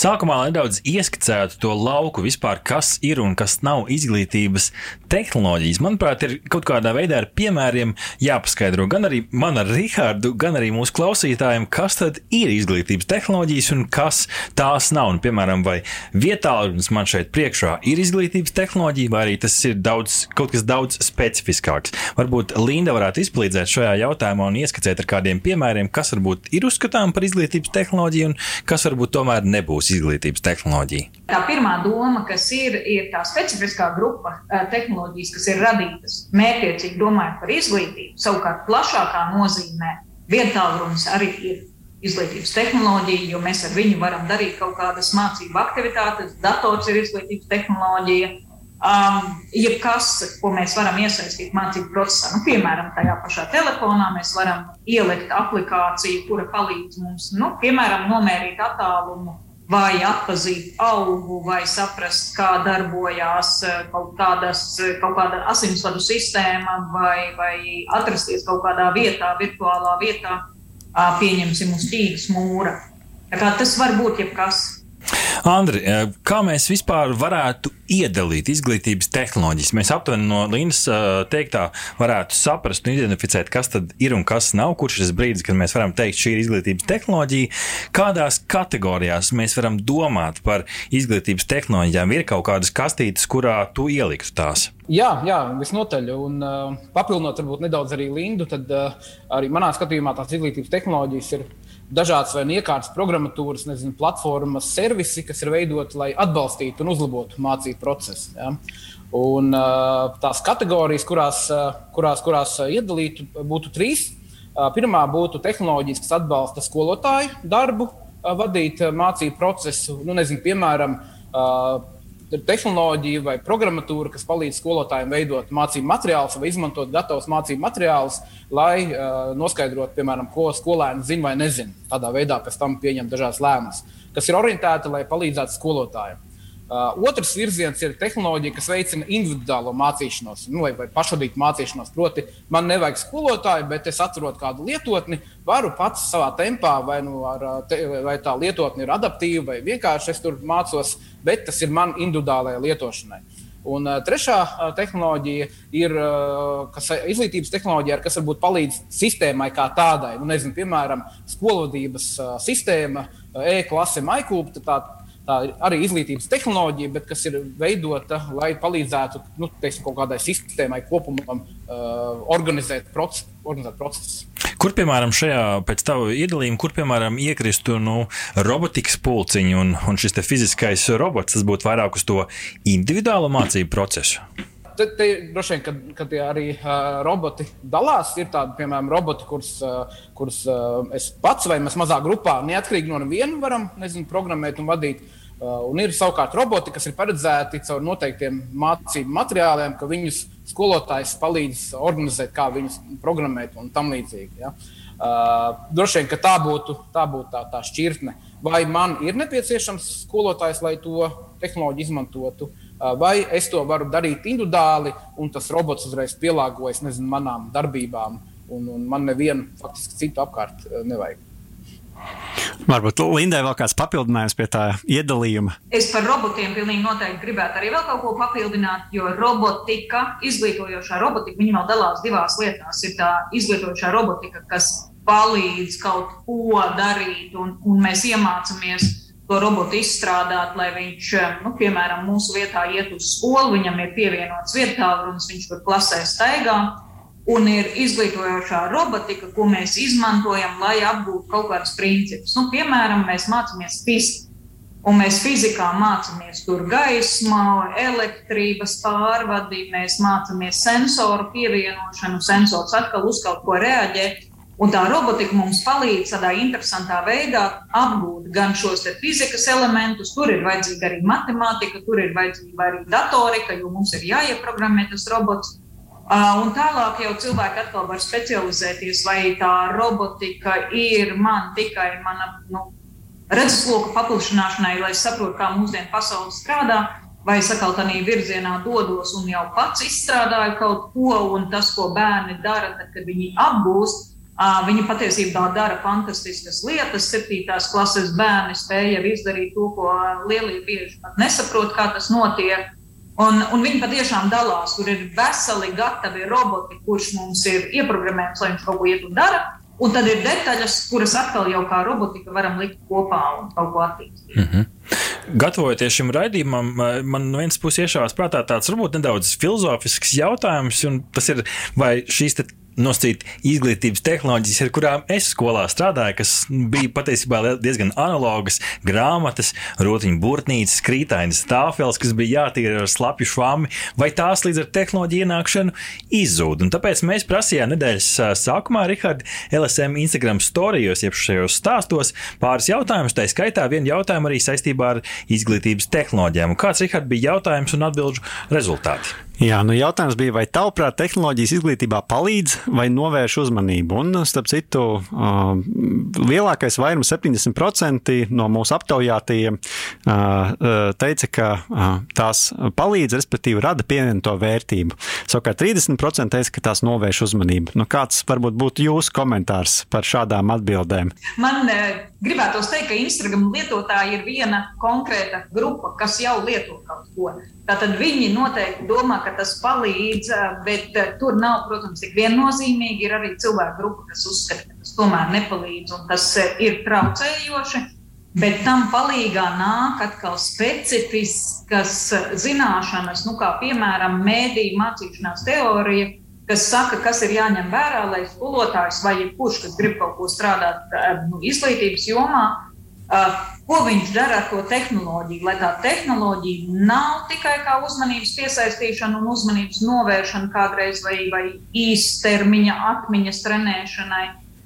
Sākumā nedaudz ieskicētu to lauku vispār, kas ir un kas nav izglītības tehnoloģijas. Manuprāt, ir kaut kādā veidā ar piemēriem jāpaskaidro gan arī man ar Rihardu, gan arī mūsu klausītājiem, kas tad ir izglītības tehnoloģijas un kas tās nav. Un, piemēram, vai vietālunis man šeit priekšā ir izglītības tehnoloģija, vai arī tas ir daudz, kaut kas daudz specifiskāks. Varbūt Linda varētu izpalīdzēt šajā jautājumā un ieskicēt ar kādiem piemēriem, kas varbūt ir uzskatām par izglītības tehnoloģiju un kas varbūt tomēr nebūs izglītības tehnoloģija. Tā pirmā doma, kas ir, ir tā specifiskā grupa eh, tehnoloģijas, kas ir radītas mērķiecīgi domājot par izglītību. Savukārt, plašākā nozīmē vietālrunis arī ir izglītības tehnoloģija, jo mēs ar viņu varam darīt kaut kādas mācību aktivitātes. Dators ir izglītības tehnoloģija. Um, jebkas, ko mēs varam iesaistīt mācību procesā, nu, piemēram, tajā pašā telefonā, mēs varam ielikt aplikāciju, kura palīdz mums, nu, piemēram, nomērīt attālumu vai atzīt augu, vai saprast, kā darbojās eh, kaut, kādas, eh, kaut kāda asinsvadu sistēma, vai, vai atrasties kaut kādā vietā, virtuālā vietā, pieņemsim uz tīgas mūra. Tas var būt jebkas. Andri, eh, kā mēs vispār varētu iedalīt izglītības tehnoloģijas? Mēs aptuveni no Līnas eh, teiktā varētu saprast un identificēt, kas tad ir un kas nav, kurš ir tas brīdis, kad mēs varam teikt, šī ir izglītības tehnoloģija. Kādās kategorijās mēs varam domāt par izglītības tehnoloģijām? Ir kaut kādas kastītes, kurā tu ieliktu tās. Jā, jā visnotaļ. Un uh, papildinot varbūt nedaudz arī Lindu, tad uh, arī manā skatījumā tās izglītības tehnoloģijas ir dažādas vai nu iekārtas programmatūras, nezinu, platformas, servisi, kas ir veidoti, lai atbalstītu un uzlabotu mācību procesu. Ja? Un, tās kategorijas, kurās, kurās, kurās iedalītu, būtu trīs. Pirmā būtu tehnoloģijas, kas atbalsta skolotāju darbu, vadīt mācību procesu. Nu, nezinu, piemēram, uh, tehnoloģija vai programmatūra, kas palīdz skolotājiem veidot mācību materiālus vai izmantot gatavus mācību materiālus, lai uh, noskaidrotu, piemēram, ko skolēni zina vai nezina. Tādā veidā pēc tam pieņem dažādas lēmumus, kas ir orientēti, lai palīdzētu skolotājiem. Uh, otrs virziens ir tehnoloģija, kas veicina individuālo mācīšanos, nu, vai, vai pašvadītu mācīšanos. Proti, man nevajag skolotāju, bet es atradu kādu lietotni, varu pats savā tempā, vai, nu, ar, te, vai tā lietotne ir adaptīva, vai vienkārši es tur mācos, bet tas ir man individuālajai lietošanai. Un uh, trešā uh, tehnoloģija ir uh, kas, izglītības tehnoloģija, kas varbūt palīdz sistēmai kā tādai. Nu, nezinu, piemēram, skolvadības uh, sistēma, e-klase, MyCube. Arī izglītības tehnoloģija, bet kas ir veidota, lai palīdzētu nu, teiksim, kaut kādai sistēmai kopumam uh, organizēt, proces, organizēt procesus. Kur, piemēram, šajā pēc tava iedalījuma, kur, piemēram, iekristu nu, robotikas pulciņi un, un šis fiziskais robots, tas būtu vairāk uz to individuālo mācību procesu? Te, te droši vien, kad, kad arī uh, roboti dalās, ir tādi, piemēram, roboti, kurus, uh, kurus uh, es pats vai mēs mazā grupā neatkarīgi no viena varam nezinu, programmēt un vadīt. Uh, un ir savukārt roboti, kas ir paredzēti caur noteiktiem mācību materiāliem, ka viņus skolotājs palīdz organizēt, kā viņus programmēt un tam līdzīgi. Ja? Uh, droši vien, ka tā būtu tā, būtu tā, tā šķirtne. Vai man ir nepieciešams skolotājs, lai to tehnoloģiju izmantotu, uh, vai es to varu darīt individuāli, un tas robots uzreiz pielāgojas nezinu, manām darbībām, un, un man nevienu faktiski citu apkārt uh, nevajag. Varbūt Lindai vēl kāds papildinājums pie tā iedalījuma. Es par robotiem pilnīgi noteikti gribētu arī vēl kaut ko papildināt, jo robotika, izglītojošā robotika, viņi vēl dalās divās lietās. Ir tā izglītojošā robotika, kas palīdz kaut ko darīt, un, un mēs iemācāmies to robotu izstrādāt, lai viņš, nu, piemēram, mūsu vietā iet uz skolu, viņam ir pievienots vietālurunis, viņš tur klasē staigā un ir izglītojošā robotika, ko mēs izmantojam, lai apgūtu kaut kādus principus. Nu, piemēram, mēs mācāmies fiziku. Un mēs fizikā mācāmies tur gaismu, elektrības pārvadi, mēs mācāmies sensoru pievienošanu, sensors atkal uz kaut ko reaģē. Un tā robotika mums palīdz tādā interesantā veidā apgūt gan šos fizikas elementus, tur ir vajadzīga arī matemātika, tur ir vajadzīga arī datorika, jo mums ir jāieprogrammē tas robots. Un tālāk jau cilvēki atkal var specializēties, vai tā robotika ir man tikai mana nu, redzesloka paplašināšanai, lai saprotu, kā mūsdienu pasaule strādā, vai es atkal tādā virzienā dodos un jau pats izstrādāju kaut ko, un tas, ko bērni dara, tad, kad viņi apgūst, viņi patiesībā dara fantastiskas lietas. Septītās klases bērni spēja izdarīt to, ko lielie bieži pat nesaprot, kā tas notiek. Un, un viņi patiešām dalās. Tur ir veseli gatavi roboti, kurš mums ir ieprogrammēts, lai viņš kaut ko iet un dara. Un tad ir detaļas, kuras atkal jau kā robotika varam likt kopā un kaut ko attīstīt. Mm -hmm. Gatavojoties šim raidījumam, man no vienas puses iešāvās prātā tāds varbūt nedaudz filozofisks jautājums, un tas ir, vai šīs nosacīt izglītības tehnoloģijas, ar kurām es skolā strādāju, kas bija patiesībā diezgan analogas grāmatas, rotiņu burtnīcas, krītainas tāfeles, kas bija jātīra ar slapju švami, vai tās līdz ar tehnoloģiju ienākšanu izzūd. Un tāpēc mēs prasījām nedēļas sākumā Riharda LSM Instagram storijos, jeb šajos stāstos, pāris jautājumus, tā skaitā vienu jautājumu arī saistībā ar izglītības tehnoloģijām. Un kāds, Rihard, bija jautājums un atbildžu rezultāti? Jā, nu jautājums bija, vai tavuprāt tehnoloģijas izglītībā palīdz vai novērš uzmanību? Un, starp citu, lielākais vairums, 70% no mūsu aptaujātajiem, teica, ka tās palīdz, respektīvi, rada pievienoto vērtību. Savukārt 30% teica, ka tās novērš uzmanību. Nu, kāds varbūt būtu jūsu komentārs par šādām atbildēm? Man gribētos teikt, ka Instagram lietotāji ir viena konkrēta grupa, kas jau lieto kaut ko. Tātad viņi noteikti domā, ka tas palīdz, bet tur nav, protams, tik viennozīmīgi. Ir arī cilvēku grupa, kas uzskata, ka tas tomēr nepalīdz un tas ir traucējoši. Bet tam palīdzīgā nāk atkal specifiskas zināšanas, nu, kā piemēram mēdīņu mācīšanās teorija, kas saka, kas ir jāņem vērā, lai skolotājs vai jebkurš, kas grib kaut ko strādāt nu, izglītības jomā, ko viņš dara ar to tehnoloģiju, lai tā tehnoloģija nav tikai kā uzmanības piesaistīšana un uzmanības novēršana kādreiz vai, vai īstermiņa atmiņas trenēšanai,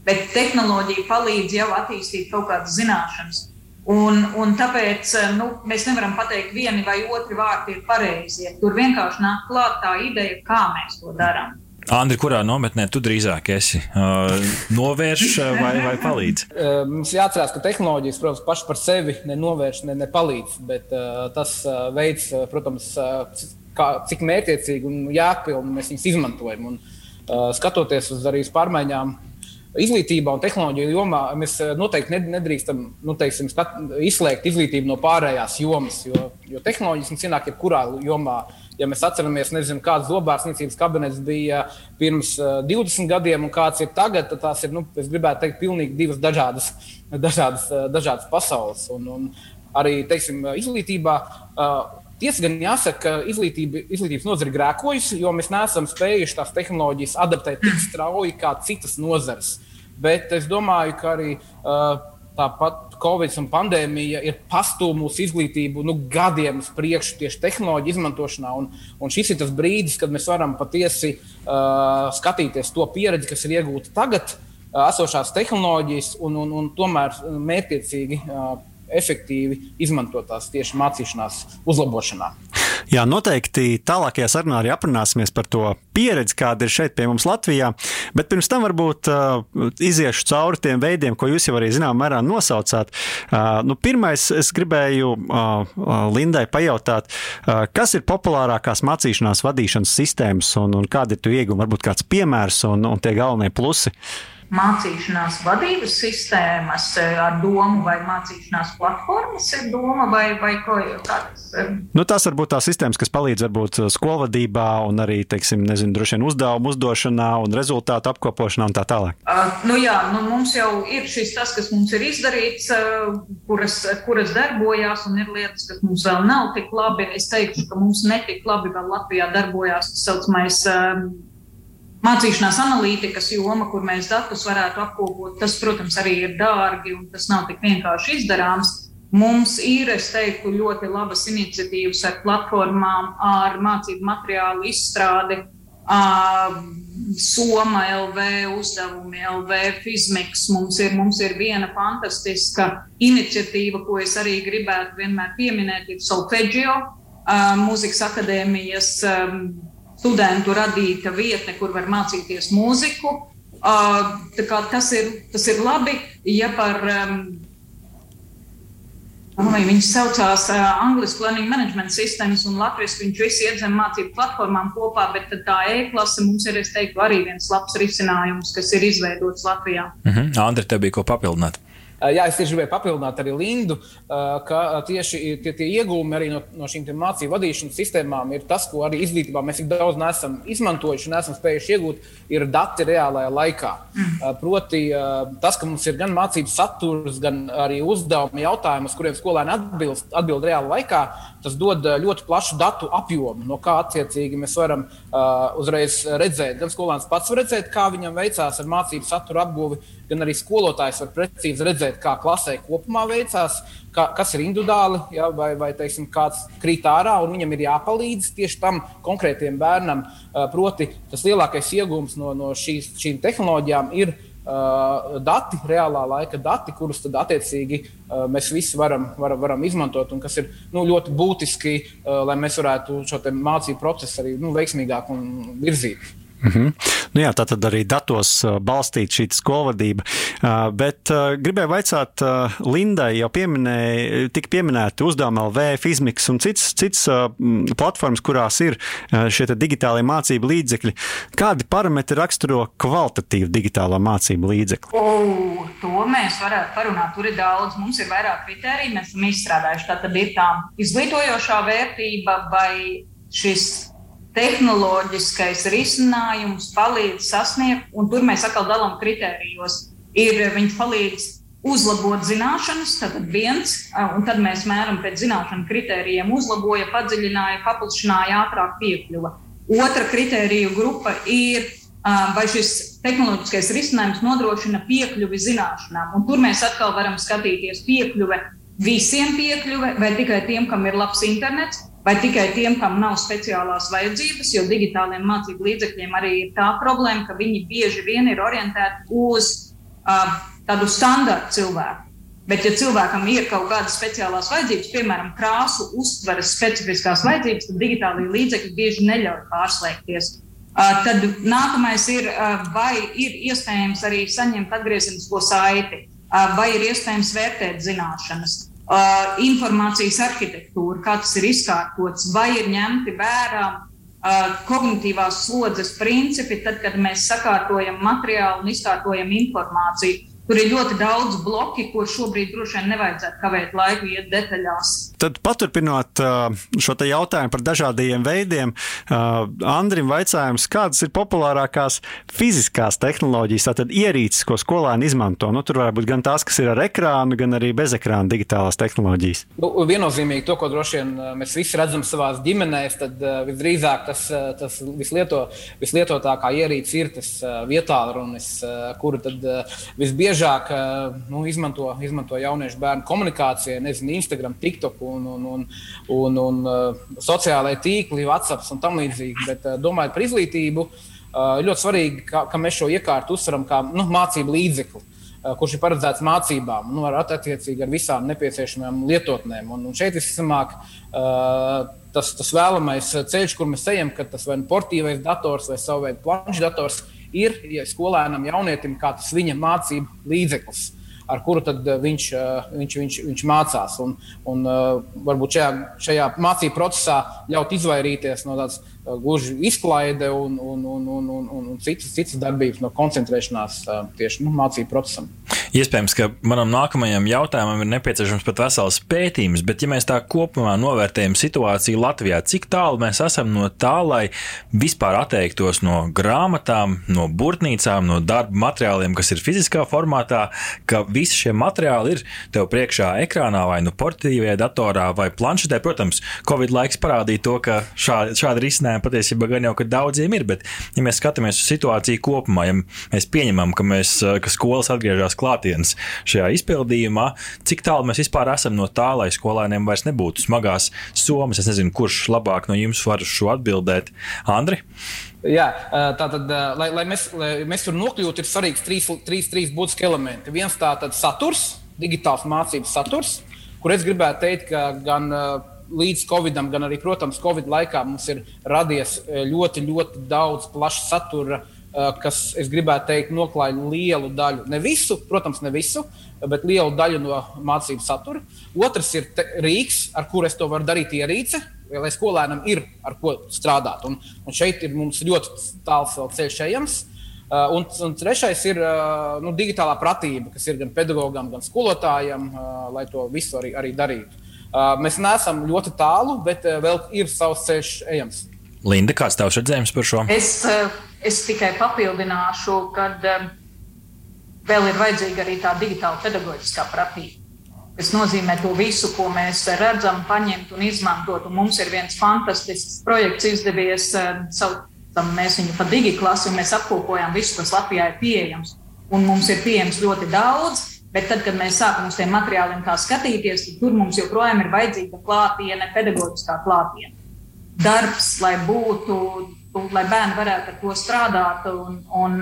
bet tehnoloģija palīdz jau attīstīt kaut kādas zināšanas. Un, un tāpēc nu, mēs nevaram pateikt, vieni vai otri vārti ir pareizi. Tur vienkārši nāk klāt tā ideja, kā mēs to darām. Andri, kurā nometnē tu drīzāk esi? Uh, novērš vai, vai palīdz? Mums jāatcerās, ka tehnoloģijas, protams, pašas par sevi nenovērš, ne, nepalīdz. Bet uh, tas uh, veids, protams, uh, kā, cik mērķiecīgi un jēgpilni mēs viņus izmantojam. Un, uh, skatoties uz arī uz pārmaiņām izglītībā un tehnoloģiju jomā mēs eh, noteikti nedrīkstam nu, teiksim, skat, izslēgt izglītību no pārējās jomas, jo, jo tehnoloģijas mums ienāk jebkurā jomā ja mēs atceramies, nezinu, kāds zobārstniecības kabinets bija pirms uh, 20 gadiem un kāds ir tagad, tad tās ir, nu, es gribētu teikt, pilnīgi divas dažādas, dažādas, uh, dažādas pasaules. Un, un arī, teiksim, izglītībā. Uh, Tiesa gan jāsaka, ka izglītība, izglītības nozare ir grēkojusi, jo mēs neesam spējuši tās tehnoloģijas adaptēt tik strauji kā citas nozares. Bet es domāju, ka arī uh, tāpat Covid un pandēmija ir pastūmusi izglītību nu, gadiem uz priekšu tieši tehnoloģiju izmantošanā. Un, un šis ir tas brīdis, kad mēs varam patiesi uh, skatīties to pieredzi, kas ir iegūta tagad, uh, esošās tehnoloģijas, un, un, un tomēr mērķiecīgi. Uh, efektīvi izmantotās tieši mācīšanās uzlabošanā. Jā, noteikti tālākajā sarunā arī aprunāsimies par to pieredzi, kāda ir šeit pie mums Latvijā. Bet pirms tam varbūt uh, iziešu cauri tiem veidiem, ko jūs jau arī zināmā mērā nosaucāt. Uh, nu, pirmais, es gribēju uh, Lindai pajautāt, uh, kas ir populārākās mācīšanās vadīšanas sistēmas un, un kādi ir tu iegūmi, varbūt kāds piemērs un, un tie galvenie plusi. Uh, mācīšanās vadības sistēmas eh, ar domu, vai mācīšanās platformas ir doma, vai, vai ko tādas. Eh, nu, tas varbūt tās sistēmas, kas palīdz varbūt skolvadībā un arī, teiksim, nezinu, droši vien uzdevumu uzdošanā un rezultātu apkopošanā un tā tālāk. Uh, nu jā, nu mums jau ir šis tas, kas mums ir izdarīts, uh, kuras, kuras darbojās, un ir lietas, kas mums vēl nav tik labi. Es teikšu, ka mums netik labi vēl Latvijā darbojās tas saucamais. Uh, mācīšanās analītikas joma, kur mēs datus varētu apkopot, tas, protams, arī ir dārgi un tas nav tik vienkārši izdarāms. Mums ir, es teiktu, ļoti labas iniciatīvas ar platformām, ar mācību materiālu izstrādi, Soma LV, uzdevumi LV, Fizmiks. Mums ir, mums ir viena fantastiska iniciatīva, ko es arī gribētu vienmēr pieminēt, ir Solfeggio, Mūzikas akadēmijas studentu radīta vietne, kur var mācīties mūziku. Tas ir, tas ir labi, ja par Viņš saucās uh, Angļu Planning Management Systems un Latvijas viņš visi iedzem mācību platformām kopā, bet tā e-klase mums ir, es teiktu, arī viens labs risinājums, kas ir izveidots Latvijā. Mm -hmm. Andri, tev bija ko papildināt? Jā, es tieši gribēju papildināt arī Lindu, ka tieši tie, tie iegūmi arī no, no šīm mācību vadīšanas sistēmām ir tas, ko arī izglītībā mēs tik daudz neesam izmantojuši, neesam spējuši iegūt, ir dati reālajā laikā. Mm. Proti, tas, ka mums ir gan mācību saturs, gan arī uzdevumi, jautājumi, uz kuriem skolēni atbild, atbild reālā laikā, tas dod ļoti plašu datu apjomu, no kā attiecīgi mēs varam uh, uzreiz redzēt. Gan skolēns pats var redzēt, kā viņam veicās ar mācību satura apguvi, gan arī skolotājs var precīzi redzēt, kā klasē kopumā veicās, kā, kas ir individuāli, ja, vai, vai teiksim, kāds krīt ārā, un viņam ir jāpalīdz tieši tam konkrētajam bērnam. Uh, proti, tas lielākais iegūms no, no šīs, šīm tehnoloģijām ir dati, reālā laika dati, kurus tad attiecīgi uh, mēs visi varam, varam, varam izmantot, un kas ir nu, ļoti būtiski, uh, lai mēs varētu šo mācību procesu arī nu, veiksmīgāk virzīt. Mm -hmm. nu jā, tā tad arī datos balstīt šī skolvadība. Bet gribēju vaicāt, Lindai jau pieminēja, tika pieminēti uzdevumi LV, Fizmiks un cits, cits platformas, kurās ir šie digitālie mācību līdzekļi. Kādi parametri raksturo kvalitatīvu digitālo mācību līdzekli? O, to mēs varētu parunāt. Tur ir daudz, mums ir vairāk kritēriju, mēs esam izstrādājuši. Tā tad ir tā izglītojošā vērtība vai šis tehnoloģiskais risinājums palīdz sasniegt, un tur mēs atkal dalām kritērijos. Ir, viņš palīdz uzlabot zināšanas, tad viens, un tad mēs mēram pēc zināšanu kritērijiem, uzlaboja, padziļināja, paplašināja, ātrāk piekļuva. Otra kritēriju grupa ir, vai šis tehnoloģiskais risinājums nodrošina piekļuvi zināšanām. Un tur mēs atkal varam skatīties piekļuve visiem piekļuve, vai tikai tiem, kam ir labs internets, vai tikai tiem, kam nav speciālās vajadzības, jo digitāliem mācību līdzekļiem arī ir tā problēma, ka viņi bieži vien ir orientēti uz uh, tādu standartu cilvēku. Bet, ja cilvēkam ir kaut kādas speciālās vajadzības, piemēram, krāsu uztveres specifiskās vajadzības, tad digitālajie līdzekļi bieži neļauj pārslēgties. Uh, tad nākamais ir, uh, vai ir iespējams arī saņemt atgriezenisko saiti, uh, vai ir iespējams vērtēt zināšanas uh, informācijas arhitektūra, kā tas ir izkārtots, vai ir ņemti vērā uh, kognitīvās slodzes principi, tad, kad mēs sakārtojam materiālu un izkārtojam informāciju. Tur ir ļoti daudz bloki, kur šobrīd droši vien nevajadzētu kavēt laiku, iet detaļās. Tad paturpinot šo jautājumu par dažādiem veidiem, Andrim vaicājums, kādas ir populārākās fiziskās tehnoloģijas, tātad ierīces, ko skolēni izmanto? Nu, tur var būt gan tās, kas ir ar ekrānu, gan arī bez ekrāna digitālās tehnoloģijas. Nu, viennozīmīgi to, ko droši vien mēs visi redzam savā ģimenēs, tad visdrīzāk tas, tas vislieto, vislietotākā ierīce ir tas vietālrunis, kuru tad visbiežāk biežāk eh, nu, izmanto, izmanto jauniešu bērnu komunikācijai, nezinu, Instagram, TikTok un, un, un, un, un uh, sociālai tīkli, WhatsApp un tam līdzīgi. Bet uh, domājot par izglītību, uh, ļoti svarīgi, ka, ka mēs šo iekārtu uzsveram kā nu, mācību līdzekli kurš ir paredzēts mācībām, nu, ar attiecīgi ar visām nepieciešamajām lietotnēm. Un, un šeit visticamāk, tas, tas vēlamais ceļš, kur mēs ejam, kad tas vai nu portīvais dators vai savu veidu planšdators ir ja skolēnam, jaunietim, kā tas viņa mācību līdzeklis. Ar kuru eh, viņš, eh, viņš, viņš, viņš mācās. Un, un eh, varbūt šajā, šajā mācību procesā ļaut izvairīties no tādas gluži izklaide un, un, un, un, un, un, un citas, citas darbības, no koncentrēšanās tieši nu, mācību procesam. Iespējams, ka manam nākamajam jautājumam ir nepieciešams pat vesels pētījums, bet ja mēs tā kopumā novērtējam situāciju Latvijā, cik tālu mēs esam no tā, lai vispār atteiktos no grāmatām, no burtnīcām, no darba materiāliem, kas ir fiziskā formātā, ka visi šie materiāli ir tev priekšā ekrānā vai nu portīvajā datorā vai planšetē. Protams, Covid laiks parādīja to, ka šā, šādi risinājumi patiesībā gan jau daudziem ir, bet ja mēs skatāmies uz situāciju kopumā, ja mēs pieņemam, ka, mēs, ka skolas atgriežas klāt klātienes šajā izpildījumā. Cik tālu mēs vispār esam no tā, lai skolēniem vairs nebūtu smagās somas? Es nezinu, kurš labāk no jums var uz šo atbildēt. Andri? Jā, tā tad, lai, lai, mēs, lai mēs tur nokļūtu, ir svarīgs trīs, trīs, trīs būtiski elementi. Viens tāds saturs, digitāls mācības saturs, kur es gribētu teikt, ka gan līdz Covidam, gan arī, protams, Covid laikā mums ir radies ļoti, ļoti daudz plaša satura Eh, kas, es gribētu teikt, noklāja lielu daļu, ne visu, protams, ne visu, bet lielu daļu no mācību satura. Otrs ir te, rīks, ar kuru es to varu darīt ierīce, lai skolēnam ir ar ko strādāt. Un, un šeit ir mums ļoti tāls ceļš ejams. Uh, un, un trešais ir uh, nu, digitālā pratība, kas ir gan pedagogam, gan skolotājam, uh, lai to visu arī, arī darītu. Mēs neesam ļoti tālu, bet vēl ir savs ceļš ejams. Linda, kāds tavs redzējums par šo? Es, Es tikai papildināšu, ka um, vēl ir vajadzīga arī tā digitāla pedagoģiskā pratība. Tas nozīmē to visu, ko mēs redzam, paņemt un izmantot. Un mums ir viens fantastisks projekts izdevies, saucam mēs viņu par digiklasu, un mēs apkopojam visu, kas Latvijā ir pieejams. Un mums ir pieejams ļoti daudz, bet tad, kad mēs sākam uz tiem materiāliem skatīties, tad tur mums joprojām ir vajadzīga klātiene, pedagoģiskā klātiene. Darbs, lai būtu lai bērni varētu ar to strādāt. Un, un,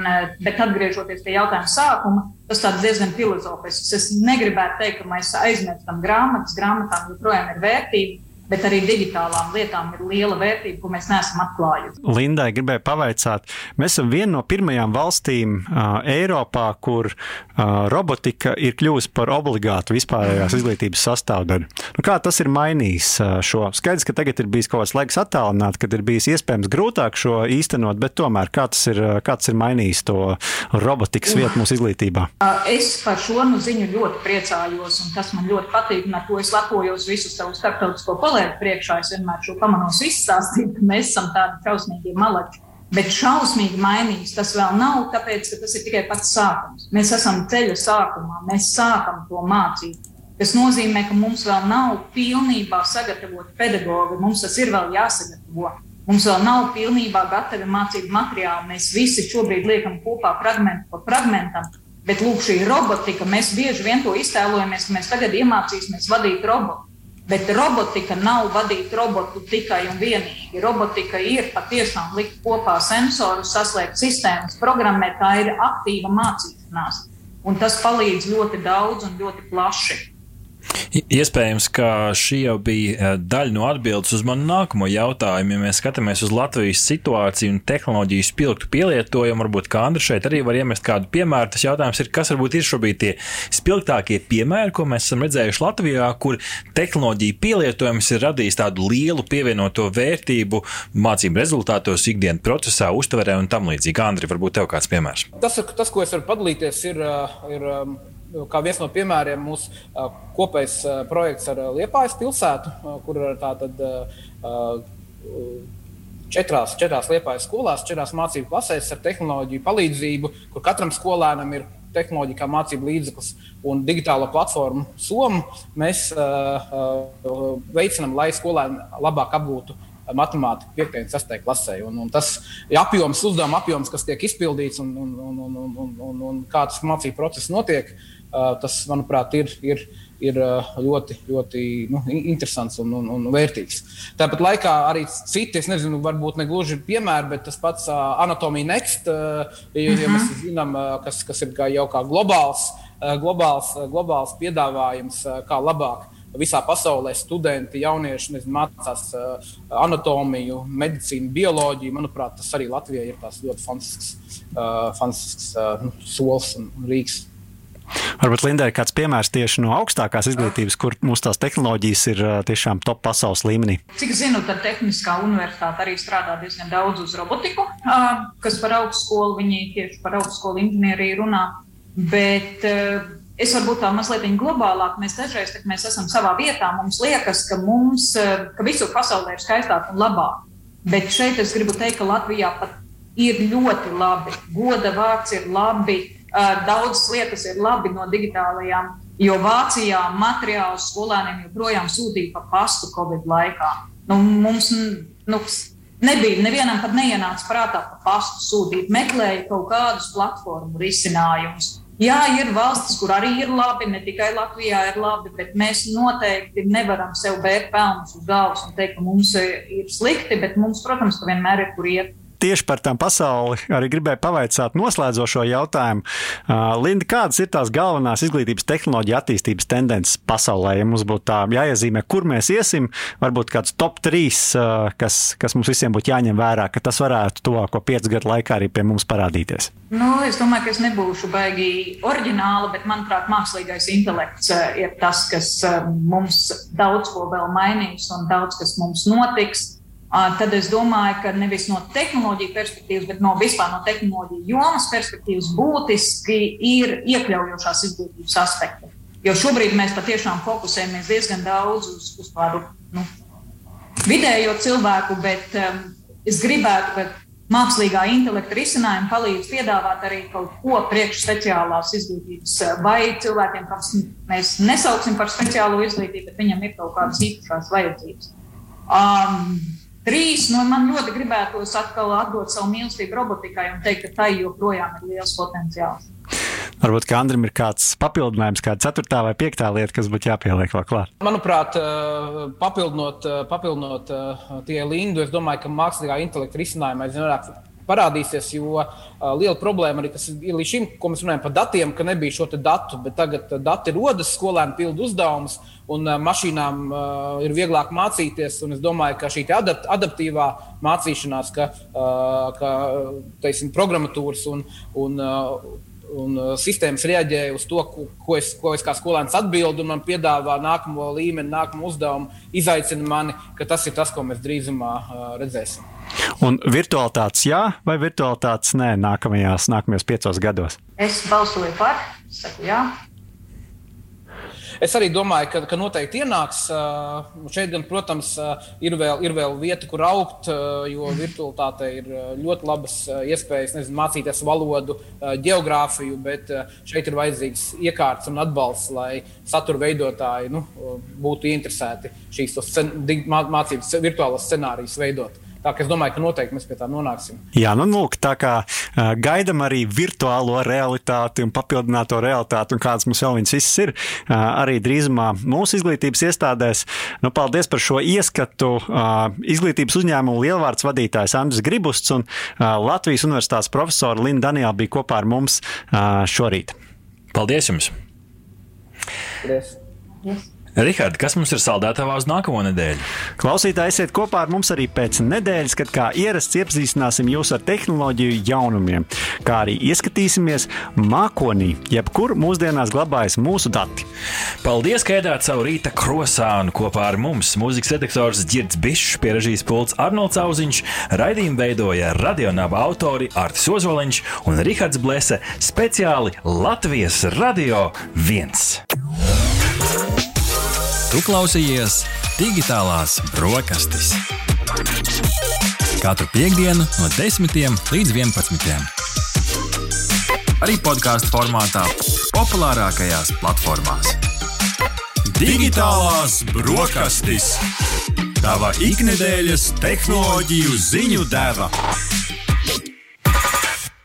bet atgriežoties pie jautājuma sākuma, tas ir diezgan filozofisks. Es negribētu teikt, ka mēs aizmirstam grāmatas, grāmatām joprojām ir vērtība bet arī digitālām lietām ir liela vērtība, ko mēs neesam atklājuši. Lindai gribēju pavaicāt, mēs esam viena no pirmajām valstīm uh, Eiropā, kur uh, robotika ir kļuvusi par obligātu vispārējās izglītības sastāvdaļu. Nu, kā tas ir mainījis uh, šo? Skaidrs, ka tagad ir bijis kaut kāds laiks attālināt, kad ir bijis iespējams grūtāk šo īstenot, bet tomēr kā tas ir, kā tas ir mainījis to robotikas vietu mūsu izglītībā? Es par šo nu ziņu ļoti priecājos, un tas man ļoti patīk, un ar to es lepojos visu savu starptautisko kolēģiju kolēģi priekšā es vienmēr šo pamanos izstāstīju, ka mēs esam tādi šausmīgi malači. Bet šausmīgi mainīgs tas vēl nav, tāpēc, ka tas ir tikai pats sākums. Mēs esam ceļa sākumā, mēs sākam to mācīt. Tas nozīmē, ka mums vēl nav pilnībā sagatavoti pedagogi, mums tas ir vēl jāsagatavo. Mums vēl nav pilnībā gatavi mācību materiāli. Mēs visi šobrīd liekam kopā fragmentu pa fragmentam. Bet lūk, šī robotika, mēs bieži vien to iztēlojamies, ka mēs tagad iemācīsimies vadīt robotu. Bet robotika nav vadīt robotu tikai un vienīgi. Robotika ir patiešām likt kopā sensorus, saslēgt sistēmas, programmēt. Tā ir aktīva mācīšanās. Un tas palīdz ļoti daudz un ļoti plaši. Iespējams, ka šī jau bija eh, daļa no atbildes uz manu nākamo jautājumu. Ja mēs skatāmies uz Latvijas situāciju un tehnoloģiju spilgtu pielietojumu, varbūt kā Andris šeit arī var iemest kādu piemēru. Tas jautājums ir, kas varbūt ir šobrīd tie spilgtākie piemēri, ko mēs esam redzējuši Latvijā, kur tehnoloģija pielietojums ir radījis tādu lielu pievienoto vērtību mācību rezultātos, ikdienas procesā, uztverē un tam līdzīgi. Andri, varbūt tev kāds piemērs? Tas, tas ko es varu padalīties, ir, ir kā viens no piemēriem mūsu kopējs projekts ar Liepājas pilsētu, kur ir tātad četrās, četrās Liepājas skolās, četrās mācību klasēs ar tehnoloģiju palīdzību, kur katram skolēnam ir tehnoloģija kā mācību līdzeklis un digitālo platformu Somu. Mēs uh, uh, veicinām, lai skolēni labāk apgūtu matemātiku 5. un 6. klasē. Un, un tas ir apjoms, uzdevuma apjoms, kas tiek izpildīts un, un, un, un, un, un, un kā tas mācību process notiek. Uh, tas, manuprāt, ir, ir, ir ļoti, ļoti nu, interesants un, un, un vērtīgs. Tāpat laikā arī citi, es nezinu, varbūt ne gluži piemēri, bet tas pats Anatomija Next, ja, ja mēs mhm. zinām, kas, kas ir kā jau kā globāls, globāls, globāls piedāvājums, kā labāk visā pasaulē studenti, jaunieši nezinu, mācās uh, anatomiju, medicīnu, bioloģiju. Manuprāt, tas arī Latvijai ir ļoti fantastisks, uh, fantastisks uh, solis un rīks. Varbūt Lindai ir kāds piemērs tieši no augstākās izglītības, kur mūsu tās tehnoloģijas ir tiešām top pasaules līmenī. Cik zinu, tad Tehniskā universitāte arī strādā diezgan daudz uz robotiku, kas par augstskolu viņi tieši par augstskolu inženieriju runā. Bet es varbūt tā mazliet globālāk, mēs dažreiz mēs esam savā vietā, mums liekas, ka, mums, ka visur pasaulē ir skaistāk un labāk. Bet šeit es gribu teikt, ka Latvijā pat ir ļoti labi. Goda vārds ir labi Daudzas lietas ir labi no digitālajām, jo Vācijā materiālus skolēniem joprojām sūtīja pa pastu Covid laikā. Nu, mums nu, nebija, nevienam pat neienāca prātā pa pastu sūtīt, meklēja kaut kādus platformu risinājumus. Jā, ir valstis, kur arī ir labi, ne tikai Latvijā ir labi, bet mēs noteikti nevaram sev bērt pelnus uz galvas un teikt, ka mums ir slikti, bet mums, protams, vienmēr ir kur iet tieši par tām pasauli arī gribēju pavaicāt noslēdzošo jautājumu. Uh, Linda, kādas ir tās galvenās izglītības tehnoloģija attīstības tendences pasaulē? Ja mums būtu tā jāiezīmē, kur mēs iesim, varbūt kāds top 3, uh, kas, kas mums visiem būtu jāņem vērā, ka tas varētu tuvāko piecu gadu laikā arī pie mums parādīties. Nu, es domāju, ka es nebūšu baigi oriģināli, bet manuprāt, mākslīgais intelekts ir tas, kas mums daudz ko vēl mainīs un daudz kas mums notiks tad es domāju, ka nevis no tehnoloģiju perspektīvas, bet no vispār no tehnoloģiju jomas perspektīvas būtiski ir iekļaujošās izglītības aspekti. Jo šobrīd mēs patiešām fokusējamies diezgan daudz uz, uz tādu nu, vidējo cilvēku, bet um, es gribētu, ka mākslīgā intelekta risinājumi palīdz piedāvāt arī kaut ko priekš speciālās izglītības. Vai cilvēkiem, kas mēs nesauksim par speciālo izglītību, bet viņam ir kaut kādas īpašās vajadzības. Um, Trīs, nu, man ļoti gribētos atkal atdot savu mīlestību robotikai un teikt, ka tai joprojām ir liels potenciāls. Varbūt Andrim ir kāds papildinājums, kāda ceturtā vai piektā lieta, kas būtu jāpieliek vēl klāt. Manuprāt, eh, papildinot, eh, papildinot eh, tie lindu, es domāju, ka mākslīgā intelekta risinājumā aizvien vairāk parādīsies. Jo liela problēma arī, kas ir līdz šim, ko mēs runājam par datiem, ka nebija šo datu, bet tagad dati rodas, skolēni pild uzdevumus, un uh, mašīnām uh, ir vieglāk mācīties. Es domāju, ka šī adapt, adaptīvā mācīšanās, ka, uh, ka teiksim, programmatūras un, un uh, un sistēmas reaģē uz to, ko, ko, es, ko es kā skolēns atbildu, un man piedāvā nākamo līmeni, nākamo uzdevumu, izaicina mani, ka tas ir tas, ko mēs drīzumā uh, redzēsim. Un virtualitātes jā, vai virtualitātes nē, nākamajās, nākamajos piecos gados? Es balsoju par, saku jā. Es arī domāju, ka, ka noteikti ienāks. Šeit, gan, protams, ir vēl, ir vēl vieta, kur augt, jo virtualitāte ir ļoti labas iespējas nezinu, mācīties valodu, geogrāfiju, bet šeit ir vajadzīgs iekārts un atbalsts, lai satura veidotāji nu, būtu interesēti šīs mācības virtuālos scenārijus veidot. Tā kā es domāju, ka noteikti mēs pie tā nonāksim. Jā, nu, lūk, tā kā uh, gaidām arī virtuālo realitāti un papildināto realitāti, un kādas mums vēl viņas visas ir, uh, arī drīzumā mūsu izglītības iestādēs. Nu, paldies par šo ieskatu. Uh, izglītības uzņēmumu lielvārds vadītājs Andris Gribusts un uh, Latvijas Universitātes profesora Linda Daniela bija kopā ar mums uh, šorīt. Paldies jums! Paldies! Yes. Rihards, kas mums ir saldētavā uz nākamo nedēļu? Klausītāji, esiet kopā ar mums arī pēc nedēļas, kad kā ierasts iepazīstināsim jūs ar tehnoloģiju jaunumiem, kā arī ieskatīsimies mākonī, jebkur mūsdienās glabājas mūsu dati. Paldies, ka ēdāt savu rīta krosānu kopā ar mums. Mūzikas redaktors Girds Bišs, pierakstījis pults Arnolds Auziņš, raidījumu veidoja radionāba autori Artis Ozoliņš un Rihards Blese speciāli Latvijas Radio 1. Tu klausījies digitālās brokastis. Katru piekdienu no 10 līdz 11. Arī podkāstu formātā, populārākajās platformās. Digitālās brokastis. Tava ikdienas tehnoloģiju ziņu deva.